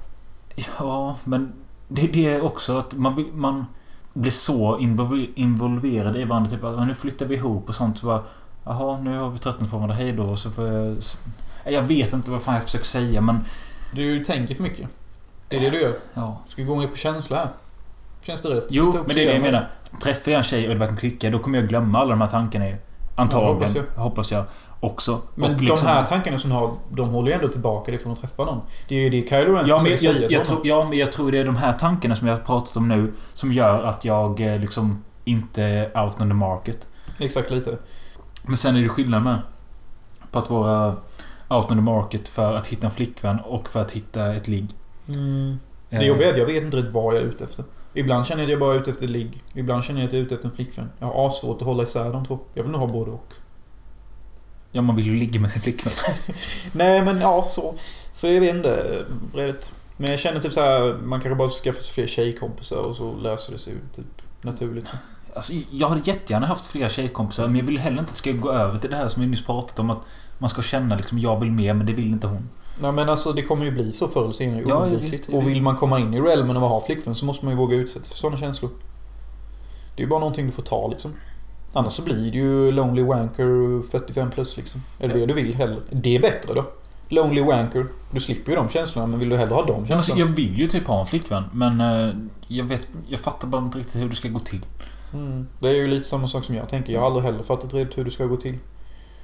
Ja, men det, det är också att man, man blir så invol- involverad i varandra. Typ att "Ja, nu flyttar vi ihop och sånt. Så bara, Jaha, nu har vi tröttnat på varandra. Hej då. Och så får jag... så- Jag vet inte vad fan jag försöker säga men... Du tänker för mycket. Det är det du gör. Ja. Ska gå ner på känsla här? Känns det rätt? Jo, men det är det jag menar. Träffar jag en tjej och det verkligen klickar, då kommer jag glömma alla de här tankarna. ju. Antagligen. Ja, hoppas jag. hoppas jag. Också. Men och liksom- de här tankarna som har, de håller ju ändå tillbaka dig från att träffa någon. Det är ju det Kylo Ren Ja men, jag, försöker jag, jag, tror, ja, men jag tror det är de här tankarna som jag har pratat om nu som gör att jag eh, liksom inte är out on the market. Exakt lite. Men sen är det skillnad med på att vara out on the market för att hitta en flickvän och för att hitta ett ligg. Mm. Eh, Det jobbiga är att jag vet inte riktigt vad jag är ute efter. Ibland känner jag att jag bara är ute efter ligg. Ibland känner jag att jag är ute efter en flickvän. Jag har svårt att hålla isär de två. Jag vill nog ha både och. Ja, man vill ju ligga med sin flickvän. Nej men ja, så. Så jag vet inte. Redigt. Men jag känner typ så här, man kanske bara ska skaffa sig fler tjejkompisar och så löser det sig typ naturligt. Så. Alltså, jag hade jättegärna haft flera tjejkompisar men jag vill heller inte att det ska gå över till det här som vi nyss pratat om att man ska känna liksom jag vill mer men det vill inte hon. Nej men alltså det kommer ju bli så förr eller senare. Ja, oundvikligt. Och vill man komma in i realmen och ha flickvän så måste man ju våga utsätta sig för sådana känslor. Det är ju bara någonting du får ta liksom. Annars så blir det ju Lonely Wanker 45 plus liksom. Är det det du vill hellre? Det är bättre då. Lonely Wanker. Du slipper ju de känslorna men vill du hellre ha de alltså, känslorna? jag vill ju typ ha en flickvän men eh, jag vet, jag fattar bara inte riktigt hur det ska gå till. Mm. Det är ju lite samma sak som jag tänker. Jag har aldrig heller fattat riktigt hur det ska gå till.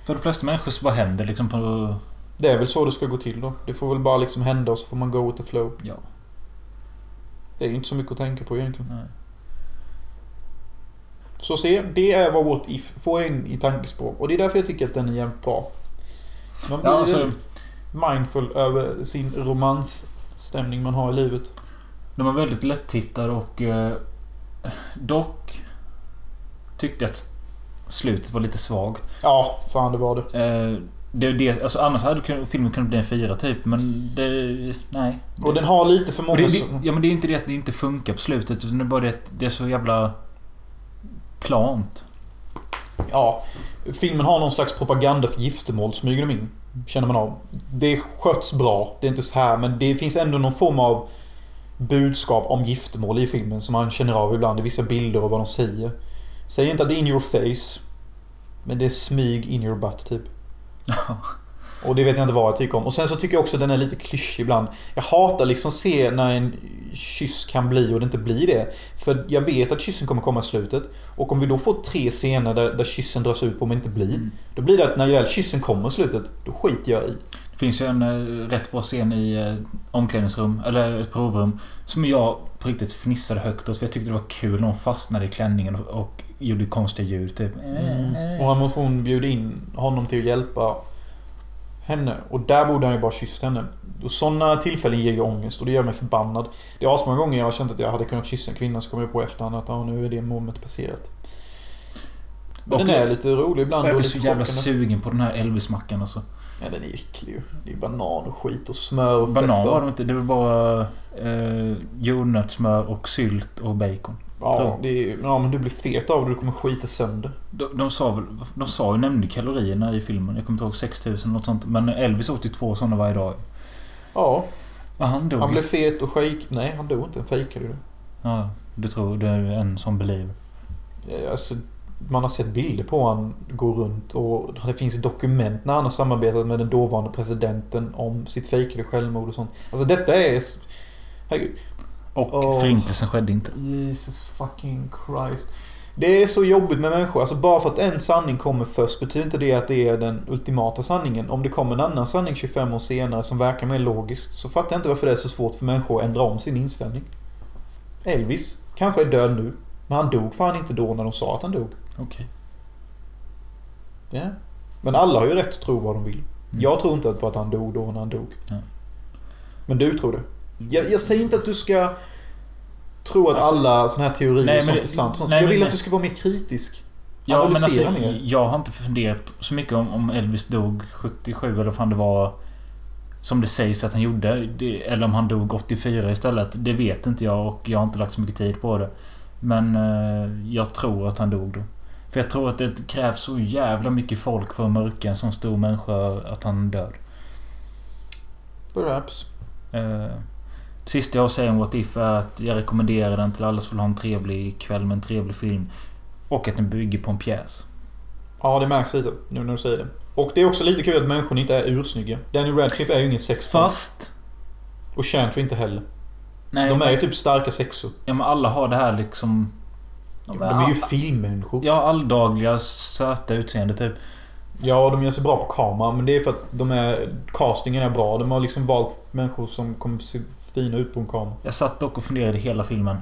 För de flesta människor så bara händer liksom på... Det är väl så det ska gå till då. Det får väl bara liksom hända och så får man go with the flow. Ja. Det är ju inte så mycket att tänka på egentligen. Nej. Så se, det är vad What If får in i tankespråk. Och det är därför jag tycker att den är jävligt bra. Man blir Ja, alltså- mindful över sin romansstämning man har i livet. De var väldigt lättittade och... Eh, dock... Tyckte jag att slutet var lite svagt. Ja, fan det var det. Eh, det, det alltså annars hade filmen kunnat bli en fyra typ men det... Nej. Och den har lite för många... det, det, ja men det är inte det att det inte funkar på slutet utan det är bara det att det är så jävla... Plant. Ja, filmen har någon slags propaganda för giftermål smyger de in. Känner man av. Det sköts bra. Det är inte så här men det finns ändå någon form av budskap om giftermål i filmen som man känner av ibland i vissa bilder och vad de säger. Säg inte att det är in your face. Men det är smyg in your butt typ. Och det vet jag inte vad jag tycker om. Och sen så tycker jag också att den är lite klyschig ibland. Jag hatar liksom se när en kyss kan bli och det inte blir det. För jag vet att kyssen kommer komma i slutet. Och om vi då får tre scener där, där kyssen dras ut på men inte blir. Då blir det att när väl kyssen kommer i slutet, då skiter jag i. Det finns ju en eh, rätt bra scen i eh, omklädningsrum, eller ett provrum, som jag på riktigt fnissade högt åt för jag tyckte det var kul när hon fastnade i klänningen och, och gjorde konstiga ljud typ. Och han måste hon bjuda in honom till att hjälpa henne. Och där borde han ju bara kysst henne. Och sådana tillfällen ger ju ångest och det gör mig förbannad. Det är asmånga gånger jag har känt att jag hade kunnat kyssa en kvinna så kommer jag på efterhand att ah, nu är det momentet passerat. Men Och den är lite rolig ibland. Jag blir så jävla sugen på den här Elvis-mackan alltså. Ja, den är äcklig ju. Det är banan och skit och smör och Banan fett var det inte. Det var bara eh, jordnötssmör och sylt och bacon. Ja, är, ja, men du blir fet av det. Du kommer skita sönder. De, de sa väl... De sa ju nämnde kalorierna i filmen. Jag kommer inte ihåg 6000 något sånt. Men Elvis åt ju två sådana varje dag. Ja, Ja, han dog han ju. blev fet och shake. Nej, han dog inte. Han fejkade det. Ja, du tror det är en som believer. Eh, Alltså, man har sett bilder på han gå runt och det finns dokument när han har samarbetat med den dåvarande presidenten om sitt fejkade självmord och sånt. Alltså detta är... Herregud. Och Åh. förintelsen skedde inte. Jesus fucking Christ. Det är så jobbigt med människor. Alltså bara för att en sanning kommer först betyder inte det att det är den ultimata sanningen. Om det kommer en annan sanning 25 år senare som verkar mer logiskt så fattar jag inte varför det är så svårt för människor att ändra om sin inställning. Elvis kanske är död nu. Men han dog fan inte då när de sa att han dog. Okej. Ja. Men alla har ju rätt att tro vad de vill. Mm. Jag tror inte på att han dog då när han dog. Nej. Men du tror det. Jag, jag säger inte att du ska tro att Alltså- alla såna här teorier Nej, och sånt men- är sant. Sånt. nej, jag vill att nej. du ska vara mer kritisk. Ja, men alltså, mer. jag har inte funderat så mycket om, om Elvis dog 77 eller vad fan det var som det sägs att han gjorde. Det, eller om han dog 84 istället. Det vet inte jag och jag har inte lagt så mycket tid på det. Men eh, jag tror att han dog då. För jag tror att det krävs så jävla mycket folk för att mörka en sån stor människa att han dör. Perhaps. Eh, sista jag har att säga om What If är att jag rekommenderar den till alla som vill ha en trevlig kväll med en trevlig film. Och att den bygger på en pjäs. Ja, det märks lite nu när du säger det. Och det är också lite kul att människorna inte är ursnygga. Danny Radcliffe är ju ingen sexfan. Fast... Och Chantry inte heller. Nej, De är ju typ starka sexor. Ja men alla har det här liksom... De är ju filmmänniskor. Ja, alldagliga söta utseende typ. Ja, de gör sig bra på kamera, men det är för att de är... Castingen är bra. De har liksom valt människor som kommer se fina ut på en kamera. Jag satt dock och funderade hela filmen.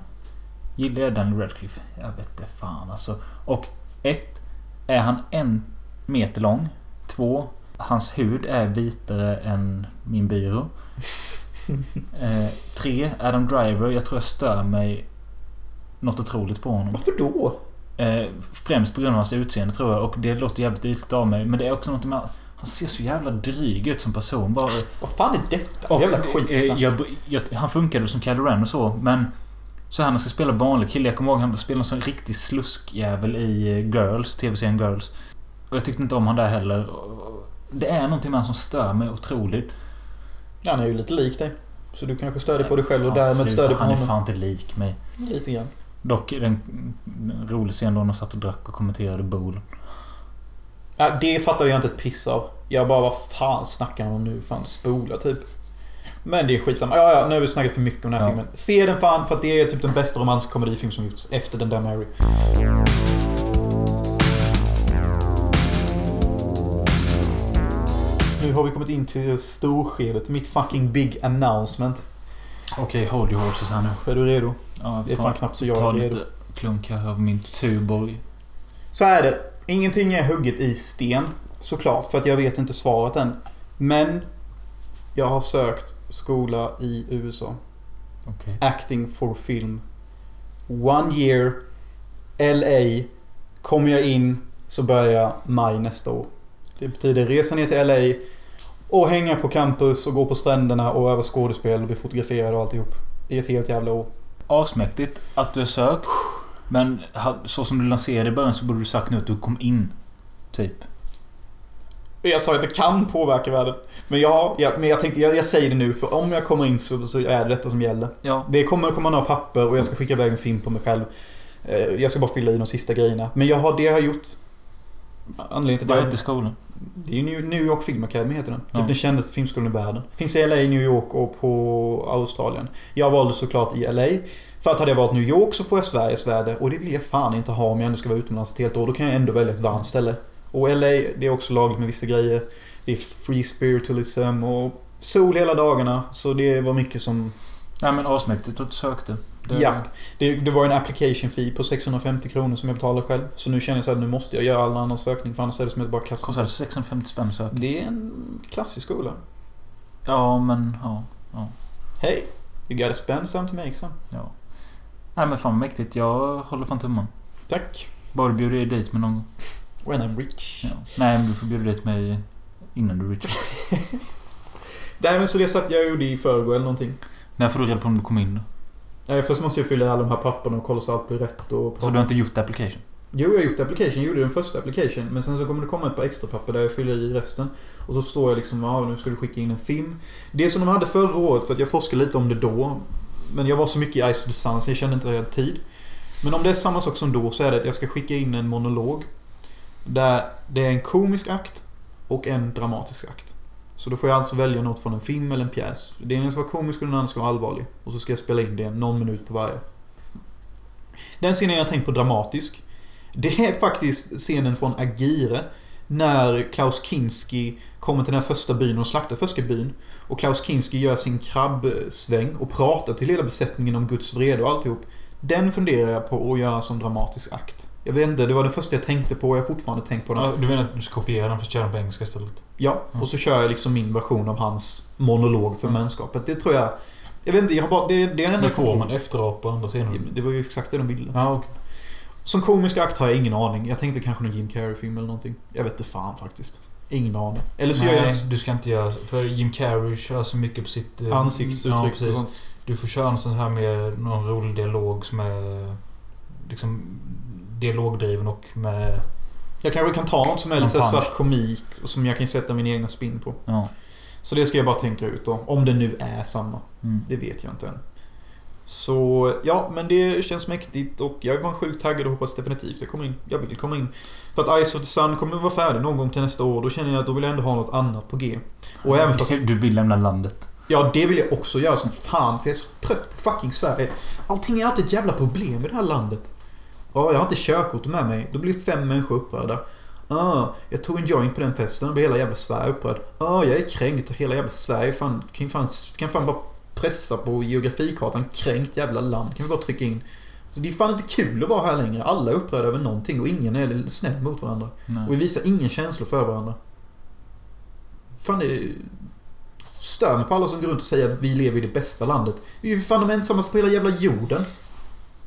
Gillar jag Danny Radcliffe? Jag vet inte fan alltså. Och ett, Är han en meter lång? Två, Hans hud är vitare än min byrå. Eh, tre, Adam Driver. Jag tror jag stör mig något otroligt på honom. Varför då? Eh, främst på grund av hans utseende tror jag. Och det låter jävligt ytligt av mig. Men det är också något med... Han ser så jävla dryg ut som person. Bara, Vad fan är detta? och, Jävla eh, skitsnack. jag, jag, Han funkade som Kylo Ren och så, men... Så här han ska spela vanlig kille. Jag kommer ihåg han spelade en sån riktig sluskjävel i eh, Girls, tv-serien Girls. Och jag tyckte inte om han där heller. Det är någonting med han som stör mig otroligt. Han är ju lite lik dig. Så du kanske stör dig på dig själv och därmed dig på Han är honom. fan inte lik mig. Lite grann. Dock är det en rolig scen då de satt och drack och kommenterade Bowl. Ja, det fattade jag inte ett piss av. Jag bara, vad fan snackar han om nu? Fan, spola typ. Men det är skitsamma. Ja, ja, nu har vi snackat för mycket om den här Ja. filmen. Se den fan för att det är typ den bästa romanskomedifilm som gjorts efter den där Mary. Nu har vi kommit in till storskedet. Mitt fucking big announcement. Okej, hold your horses här nu. Är du redo? Ja, Det är fan knappt så jag Ta är redo. lite klunk här av min Tuborg. Så är det. Ingenting är hugget i sten. Såklart, för att jag vet inte svaret än. Men jag har sökt skola i USA. Okej. Acting for film. One year. LA. Kommer jag in så börjar jag maj nästa år. Det betyder resa ner till LA. Och hänga på campus och gå på stränderna och öva skådespel och bli fotograferad och alltihop. I ett helt jävla år. Asmäktigt att du sökt. Men så som du lanserade i början så borde du sagt nu att du kom in. Typ. Jag sa att det kan påverka världen. Men ja, ja men jag tänkte, jag, jag säger det nu för om jag kommer in så, så är det detta som gäller. Ja. Det kommer komma några papper och jag ska skicka iväg en film på mig själv. Eh, Jag ska bara fylla i de sista grejerna. Men jag har, det jag har gjort... Anledningen till det... heter skolan? Det är ju New- York Film Academy heter den. Typ Ja. den kändaste filmskolan i världen. Finns i LA, New York och på Australien. Jag valde såklart i LA. För att hade jag valt New York så får jag Sveriges väder. Och det vill jag fan inte ha om jag ändå ska vara utomlands ett helt år. Då kan jag ändå välja ett varmt ställe. Och LA, det är också lagligt med vissa grejer. Det är free spiritualism och sol hela dagarna. Så det var mycket som... Nej men asmäktigt att du sökte. Det- Ja. Det, det var en application fee på 650 kronor som jag betalade själv. Så nu känner jag så att nu måste jag göra all annan sökning för annars är det som att bara kasta... Kostade 650 spänn söka. Det är en klassisk skola. Ja men ja. Hey, you gotta spend some to make some. ja. Nej men fan mäktigt. Jag håller fan tummen. Tack. Bara bjuder dig dit med någon gång. When I'm rich. Ja. Nej men du får bjuda dit mig innan du är rich. Nej men så det satt jag gjorde i förrgår eller någonting. När får du reda på om du kom in då? Nej, först måste jag fylla i alla de här papperna och kolla så allt blir rätt och... Så du har inte gjort application? Jo, jag har gjort application. Jag gjorde den första application. Men sen så kommer det komma ett par extra papper där jag fyller i resten. Och så står jag liksom, ja nu ska du skicka in en film. Det som de hade förra året, för att jag forskade lite om det då. Men jag var så mycket i Ice of the Sun så jag kände inte att jag hade tid. Men om det är samma sak som då så är det att jag ska skicka in en monolog. Där det är en komisk akt och en dramatisk akt. Så då får jag alltså välja något från en film eller en pjäs. Det ena ska vara komisk och den andra ska vara allvarlig. Och så ska jag spela in det någon minut på varje. Den scenen jag tänkt på dramatisk. Det är faktiskt scenen från Agire. När Klaus Kinski kommer till den här första byn och slaktar första byn. Och Klaus Kinski gör sin krabbsväng och pratar till hela besättningen om Guds vrede och alltihop. Den funderar jag på att göra som dramatisk akt. Jag vet inte, det var det första jag tänkte på och jag har fortfarande tänkt på den. Ja, du menar att du ska kopiera den fast köra den på engelska istället? Ja, och så kör jag liksom min version av hans monolog för Mm. mänskapet. Det tror jag... Jag vet inte, jag har bara... Det, det är en Men får man efterap på andra sidan? Det var ju exakt det de ville. Ja, okej. Som komisk akt har jag ingen aning. Jag tänkte kanske någon Jim Carrey-film eller någonting. Jag vet inte fan faktiskt. Ingen aning. Eller så gör jag Nej, en du ska inte göra... För Jim Carrey kör så mycket på sitt... eh, ansiktsuttryck Ja, precis. Du får köra något sånt här med någon rolig dialog som är... Liksom dialogdriven och med... Jag kanske kan ta något som är lite svart komik och som jag kan sätta min egna spin på. Ja. Så det ska jag bara tänka ut då. Om det nu är samma. Mm. Det vet jag inte än. Så ja, men det känns mäktigt och jag var sjukt taggad och hoppas definitivt jag kommer in. Jag vill komma in. För att Ice of the Sun kommer att vara färdig någon gång till nästa år. Då känner jag att då vill jag ändå ha något annat på G. Och även fast... Du vill lämna landet. Ja, det vill jag också göra som fan. För jag är så trött på fucking Sverige. Allting är alltid ett jävla problem i det här landet. Ja, jag har inte körkort med mig. Då blir fem människor upprörda. Ah, jag tog en joint på den festen och blir hela jävla Sverige upprörd. Ah, jag är kränkt. Hela jävla Sverige fan, kan fan, kan fan bara pressa på geografikartan. Kränkt jävla land. Kan vi bara trycka in. Så det är fan inte kul att vara här längre. Alla är upprörda över någonting och ingen är snäll mot varandra. Nej. Och vi visar ingen känslor för varandra. Fan det stör mig på alla som går runt och säger att vi lever i det bästa landet. Vi är ju fan de ensammaste på hela jävla jorden.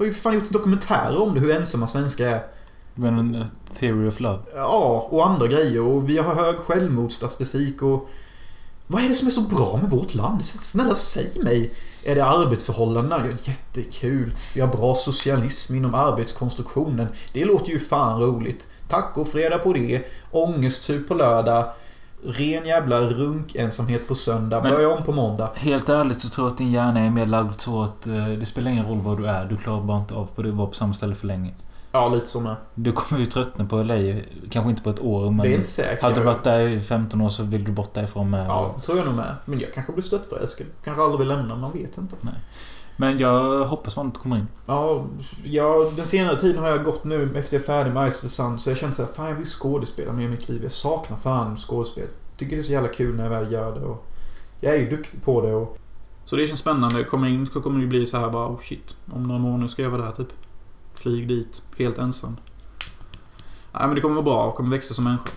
Har ju för fan gjort dokumentärer om det, hur ensamma svenskar är. Men en eh, theory of love. Ja, och andra grejer. Och vi har hög självmordsstatistik och... Vad är det som är så bra med vårt land? Snälla säg mig. Är det arbetsförhållandena? Ja, jättekul. Vi har bra socialism inom arbetskonstruktionen. Det låter ju fan roligt. Tacofredag på det. Ångestsup på lördag. Ren jävla runkensamhet på söndag. Men- Börja om på måndag. Helt ärligt så tror jag att din hjärna är mer lagd så att eh, det spelar ingen roll var du är. Du klarar bara inte av på det vara på samma ställe för länge. Ja, lite så med. Du kommer ju tröttna på LA. Kanske inte på ett år men... Det är inte säkert. Hade du varit där i 15 år så vill du bort därifrån med. Ja, tror jag nog med. Men jag kanske blir störtförälskad. Kanske aldrig vill lämna, man vet inte. Men jag hoppas man inte kommer in. Ja, ja, den senare tiden har jag gått nu efter jag är färdig med Ice of the Sun. Så jag känner såhär, fan jag vill skådespela mer i mitt liv. Jag saknar fan skådespel. Tycker det är så jävla kul när jag väl gör det. Och jag är ju duktig på det. Och... Så det känns spännande. Kommer in så kommer det bli så här bara, oh shit. Om några månader ska jag vara där typ. Flyg dit, helt ensam. Nej men det kommer vara bra och kommer växa som människa.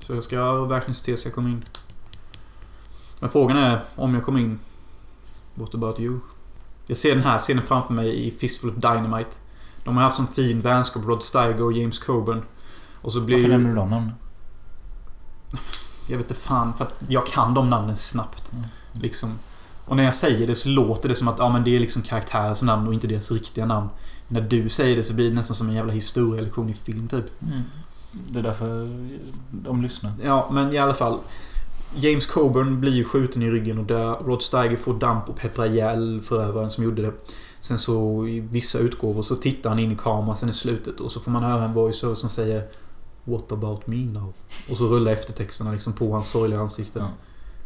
Så jag ska verkligen se till så jag kommer in. Men frågan är om jag kommer in. What about you? Jag ser den här scenen framför mig i Fistful of Dynamite. De har haft sån fin vänskap, Rod Steiger och James Coburn. Och så blir Varför ju... nämner du de namnen? Jag vet inte fan, för att jag kan de namnen snabbt. Liksom. Och när jag säger det så låter det som att ja, men det är liksom karaktärens namn och inte deras riktiga namn. När du säger det så blir det nästan som en jävla historielektion i film typ. Det är därför de lyssnar. Ja, men i alla fall. James Coburn blir ju skjuten i ryggen och dör. Rod Steiger får damp och pepprar ihjäl förövaren som gjorde det. Sen så i vissa utgåvor så tittar han in i kameran sen i slutet och så får man höra en voiceover som säger What about me now? Och så rullar eftertexterna liksom på hans sorgliga ansikte. Ja.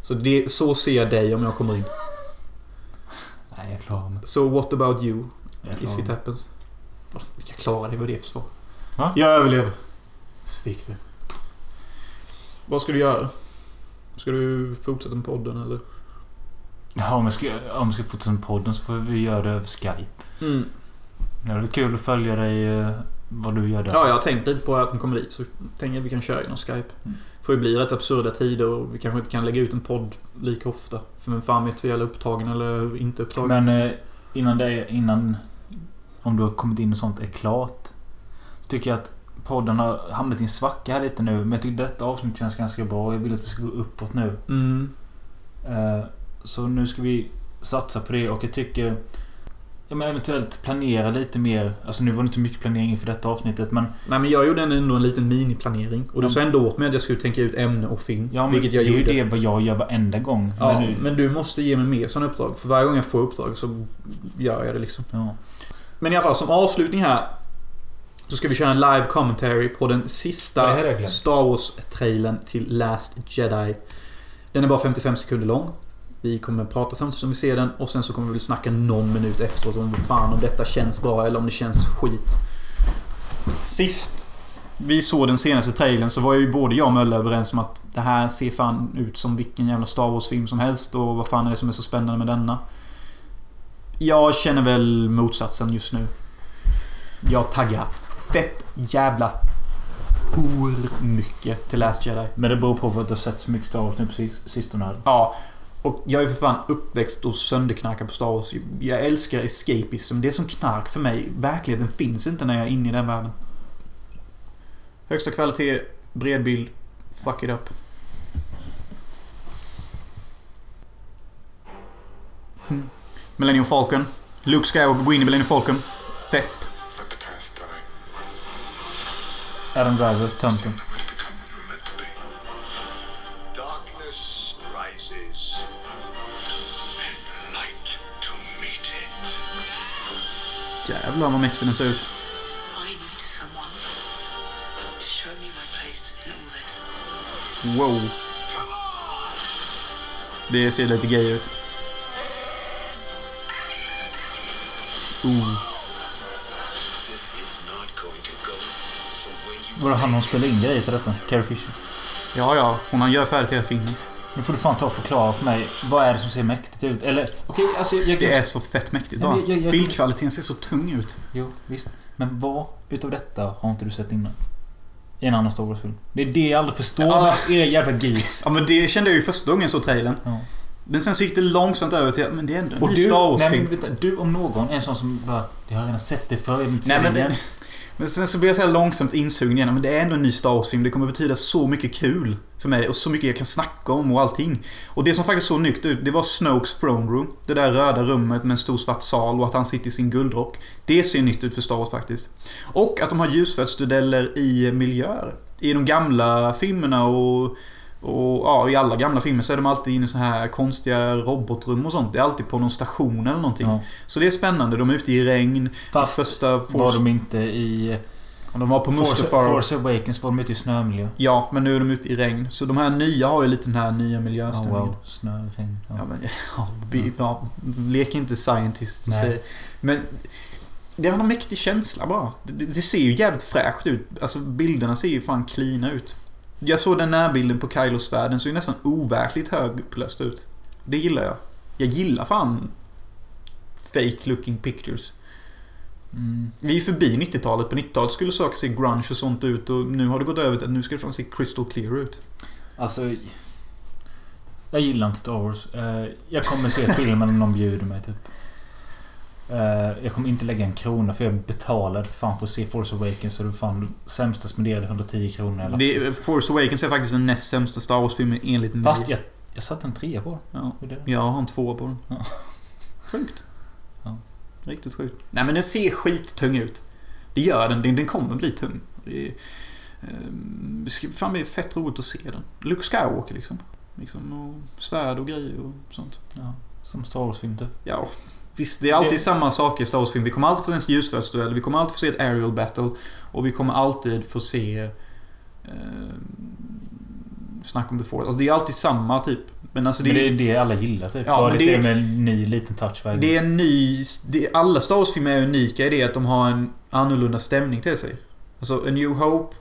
Så det, så ser jag dig om jag kommer in. Nej, jag klarar mig. Så what about you? If it happens. Jag klarar det, vad är det för svar? Va? Jag överlever. Stick du. Vad ska du göra? Ska du fortsätta med podden eller? Ja, om jag ska, om jag ska fortsätta med podden så får vi göra det över Skype. Mm. Det är lite kul att följa dig, eh, vad du gör där. Ja, jag har tänkt lite på att de kommer dit så tänker jag att vi kan köra genom Skype. Mm. Får ju bli rätt absurda tider och vi kanske inte kan lägga ut en podd lika ofta. För vem fan vet hur är upptagen eller inte upptagen. Men eh, innan det, innan... Om du har kommit in och sånt är klart. Så tycker jag att podden har hamnat i en svacka här lite nu. Men jag tycker detta avsnitt känns ganska bra. Jag vill att vi ska gå uppåt nu. Mm. Eh, så nu ska vi satsa på det och jag tycker... Ja, men eventuellt planera lite mer. Alltså nu var det inte mycket planering inför detta avsnittet men... Nej men jag gjorde ändå en liten miniplanering. Och du sa ändå åt mig att jag skulle tänka ut ämne och film. Ja, men vilket jag det är gjorde. ju det vad jag gör varenda gång. Ja, Men nu, men du måste ge mig mer sådana uppdrag. För varje gång jag får uppdrag så gör jag det liksom. ja. Men i alla fall, som avslutning här. Så ska vi köra en live commentary på den sista. Star Wars-trailern till Last Jedi. Den är bara 55 sekunder lång. Vi kommer prata samtidigt som vi ser den och sen så kommer vi väl snacka någon minut efteråt om fan om detta känns bra eller om det känns skit. Sist vi såg den senaste trailern så var ju både jag och Mölle överens om att det här ser fan ut som vilken jävla Star Wars-film som helst och vad fan är det som är så spännande med denna? Jag känner väl motsatsen just nu. Jag taggar fett jävla hur mycket till Last Jedi. Men det beror på för att du har sett så mycket Star Wars nu på sis- sistone. Ja. Och jag är för fan uppväxt och sönderknarkad på Star Wars. Jag älskar escapism. Det är som knark för mig. Verkligheten finns inte när jag är inne i den världen. Högsta kvalitet, bred bild. Fuck it up. Mm. Millennium Falcon. Luke Skywalker går in i Millennium Falcon. Fett. Adam Driver, tönten. Jävlar vad mäktig den ser ut. Wow. Det ser lite gay ut. Ooh. Var det han hon spelade in grejer till detta? Carrie Fisher. Ja, ja. Hon gör färdigt hela filmen. Nu får du fan ta och förklara för mig. Vad är det som ser mäktigt ut? Eller, okej, alltså jag... Det är så fett mäktigt bara. jag- jag- Bildkvaliteten ser så tung ut. Jo, visst. Men vad utav detta har inte du sett innan? I en annan Star Wars-film. Det är det jag aldrig förstår Ja. med er jävla geeks. Ja, men det kände jag ju första gången jag såg trailern. Ja. Men sen så gick det långsamt över till att men det är ändå en Och ny du, Star nej, Wars-film. men, vänta, du om någon är en sån som bara... Jag har redan sett det förr, jag vill inte Nej, se det igen men sen så blir jag så här långsamt insugen igen. Men det är ändå en ny Star Wars-film. Det kommer betyda så mycket kul för mig och så mycket jag kan snacka om och allting. Och det som faktiskt såg nytt ut, det var Snokes Throne Room. Det där röda rummet med en stor svart sal och att han sitter i sin guldrock. Det ser nytt ut för Star Wars faktiskt. Och att de har ljusfältsdueller i miljöer. I de gamla filmerna och och ja, i alla gamla filmer så är de alltid inne i så här konstiga robotrum och sånt. Det är alltid på någon station eller någonting. Ja. Så det är spännande. De är ute i regn. Fast första var Force... de inte i... De var på Mustafar. Force Awakens var de ute i snömiljö. Ja, men nu är de ute i regn. Så de här nya har ju lite den här nya miljöstämningen. wow. Snö, regn. Ja. Ja, men, ja, bi- ja, lek inte scientist och säg. Men det har en mäktig känsla bara. Det, det, det ser ju jävligt fräscht ut. Alltså bilderna ser ju fan cleana ut. Jag såg den närbilden på Kylos svärd. Den såg ju nästan overkligt högupplöst ut. Det gillar jag. Jag gillar fan fake looking pictures. Mm. Vi är förbi 90-talet. På 90-talet skulle saker se grunge och sånt ut och nu har det gått över till att nu ska det fan se crystal clear ut. Alltså... Jag gillar inte Star Wars. Eh, jag kommer se filmen om någon bjuder mig typ. Eh, Jag kommer inte lägga en krona för jag betalade fan för att se Force Awakens så det var fan sämsta spenderade 110 kronor eller Det, Force Awakens är faktiskt den näst sämsta Star Wars-filmen enligt mig. Fast jag, jag satte en trea på den. Ja, det? jag har en tvåa på den. Ja. Sjukt. Ja. Riktigt sjukt. Nej men den ser skittung ut. Det gör den. Den, den kommer bli tung. Det är, det ska fan bli fett roligt att se den. Luke Skywalker liksom. liksom och svärd och grejer och sånt. Ja, som Star Wars-film typ. Ja, visst. Det är alltid Det- samma saker i Star Wars-film. Vi kommer alltid få se en ljusfältsduell. Vi kommer alltid få se ett aerial battle. Och vi kommer alltid få se... Eh, snack om the force. Alltså det är alltid samma typ. Men alltså det, Men det är det alla gillar typ. Ja, men det- med en ny liten touch varje Det är en ny... Det, alla Star Wars-filmer är unika i det att de har en annorlunda stämning till sig. Alltså, A New Hope.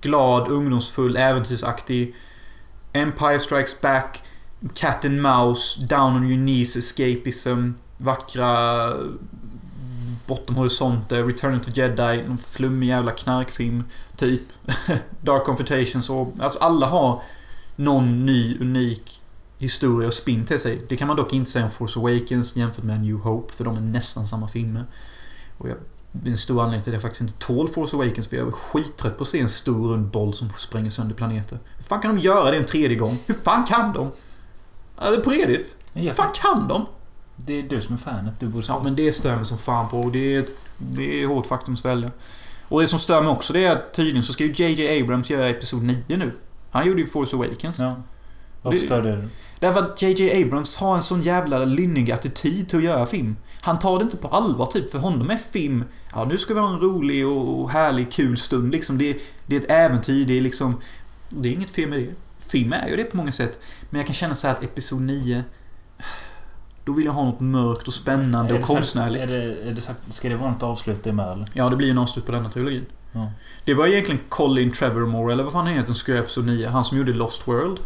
Glad, ungdomsfull, äventyrsaktig. Empire Strikes Back. Cat and Mouse. Down on your knees, escapism. Vackra... Bortom horisonter. Return to Jedi. Någon flummig jävla knarkfilm. Typ. Dark Confrontations och... Alltså alla har någon ny, unik historia och spin till sig. Det kan man dock inte säga om Force Awakens jämfört med New Hope, för de är nästan samma filmer. Och jag, det är en stor anledning till att jag faktiskt inte tål Force Awakens, för jag är skittrött på att se en stor rund boll som spränger sönder planeter. Hur fan kan de göra det en tredje gång? Hur fan kan de? Ja, det är på redigt. Hur fan kan de? Det är du som är fanet. Du borde Ja, men det stör mig som fan på. Det är, ett, det är hårt faktum att svälja. Och det som stör mig också, det är att tydligen så ska ju JJ Abrams göra Episod 9 nu. Han gjorde ju Force Awakens. Ja. Varför stör det dig? Därför att JJ Abrams har en sån jävla lynnig attityd till att göra film. Han tar det inte på allvar typ. För honom är film, ja nu ska vi ha en rolig och härlig kul stund liksom. Det, det är ett äventyr, det är liksom... Det är inget fel med det. Film är ju det på många sätt. Men jag kan känna så här att Episod 9... Då vill jag ha något mörkt och spännande och sagt- konstnärligt. Är det, är det sagt, ska det vara något avslut det med eller? Ja, det blir en avslut på denna trilogin. Ja. Det var egentligen Colin Trevormore, eller vad fan han heter, som skrev Episod 9. Han som gjorde Lost World.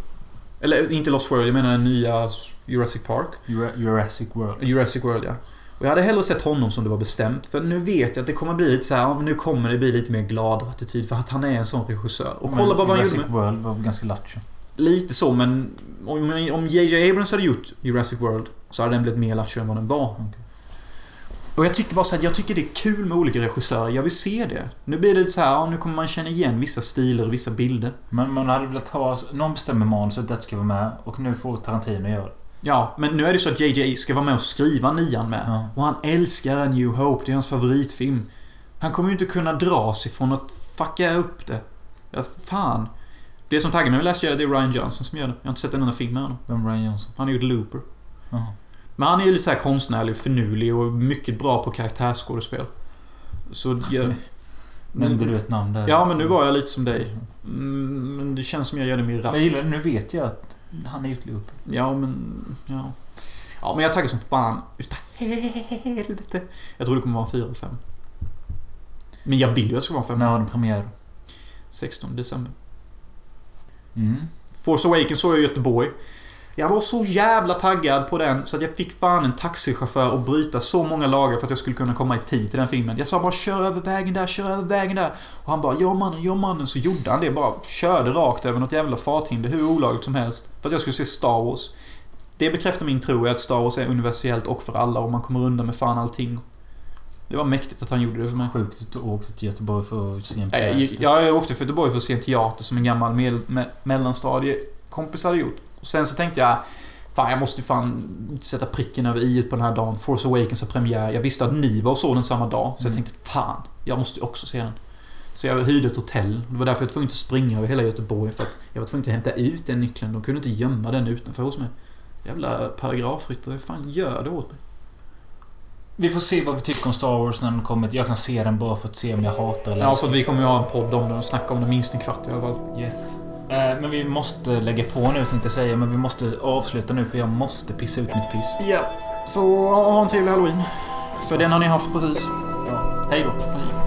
Eller inte Lost World, jag menar den nya Jurassic Park. Jura- Jurassic World. Jurassic World, ja. Och jag hade hellre sett honom som det var bestämt. För nu vet jag att det kommer bli lite så här, nu kommer det bli lite mer glad attityd. För att han är en sån regissör. Och kolla Men bara vad han gjorde Jurassic. World var ganska lattjo. Lite så, men... Om, om J.J. Abrams hade gjort Jurassic World så hade den blivit mer lattjo än vad den var. Och jag tycker bara så här, jag tycker det är kul med olika regissörer. Jag vill se det. Nu blir det lite så här, ja, nu kommer man känna igen vissa stilar och vissa bilder. Men man hade velat ha... Någon bestämmer manuset, det ska vara med. Och nu får Tarantino göra det. Ja, men nu är det så att JJ ska vara med och skriva nian med. Ja. Och han älskar A New Hope, det är hans favoritfilm. Han kommer ju inte kunna dra sig från att fucka upp det. Ja, fan. Det som taggar mig med Last Jedi, det är Ryan Johnson som gör det. Jag har inte sett en enda film med honom. Vem Ryan Johnson? Han har gjort Looper. Jaha. Men han är ju lite så konstnärlig, finurlig och mycket bra på karaktärsskådespel. Så... Jag, Nämnde du ett namn där? Ja, men nu var jag lite som dig. Mm, Men det känns som jag gör det mer. Jag gillar Nu vet jag att han är gjort Loop. Ja, men... Ja. Ja, men jag taggar som fan. Just. Helvete. Jag tror det kommer vara en 4 eller 5. Men jag vill ju att det ska vara en 5. När har den premiär? 16 december. Mm. Force Awakens såg jag i Göteborg. Jag var så jävla taggad på den så att jag fick fan en taxichaufför att bryta så många lagar för att jag skulle kunna komma i tid till den filmen. Jag sa bara kör över vägen där, kör över vägen där. Och han bara ja mannen, ja mannen. Så gjorde han det. Bara körde rakt över något jävla farthinder hur olagligt som helst. För att jag skulle se Star Wars. Det bekräftar min tro att Star Wars är universellt och för alla och man kommer undan med fan allting. Det var mäktigt att han gjorde det för mig. Sjukt att du åkte till Göteborg för att se en pjäs. gick- ja, jag åkte för Göteborg för att se en teater som en gammal me, mellanstadiekompis hade gjort. Sen så tänkte jag Fan, jag måste fan sätta pricken över i på den här dagen. Force Awakens har premiär. Jag visste att ni var och såg den samma dag. Så jag Mm. tänkte fan, jag måste också se den. Så jag hyrde ett hotell. Det var därför jag var tvungen att springa över hela Göteborg. För att jag var tvungen att hämta ut den nyckeln. De kunde inte gömma den utanför hos mig. Jävla paragrafryttare. Fan, gör det åt mig. Vi får se vad vi tycker om Star Wars när den kommer. Jag kan se den bara för att se om jag hatar eller Ja, för vi kommer ju ha en podd om den och snacka om den minst en kvart i alla fall. Yes. Eh, Men vi måste lägga på nu tänkte jag säga. Men vi måste avsluta nu för jag måste pissa ut mitt piss. Ja, så ha en trevlig halloween. För den har ni haft precis. Ja. Hej då. Hej.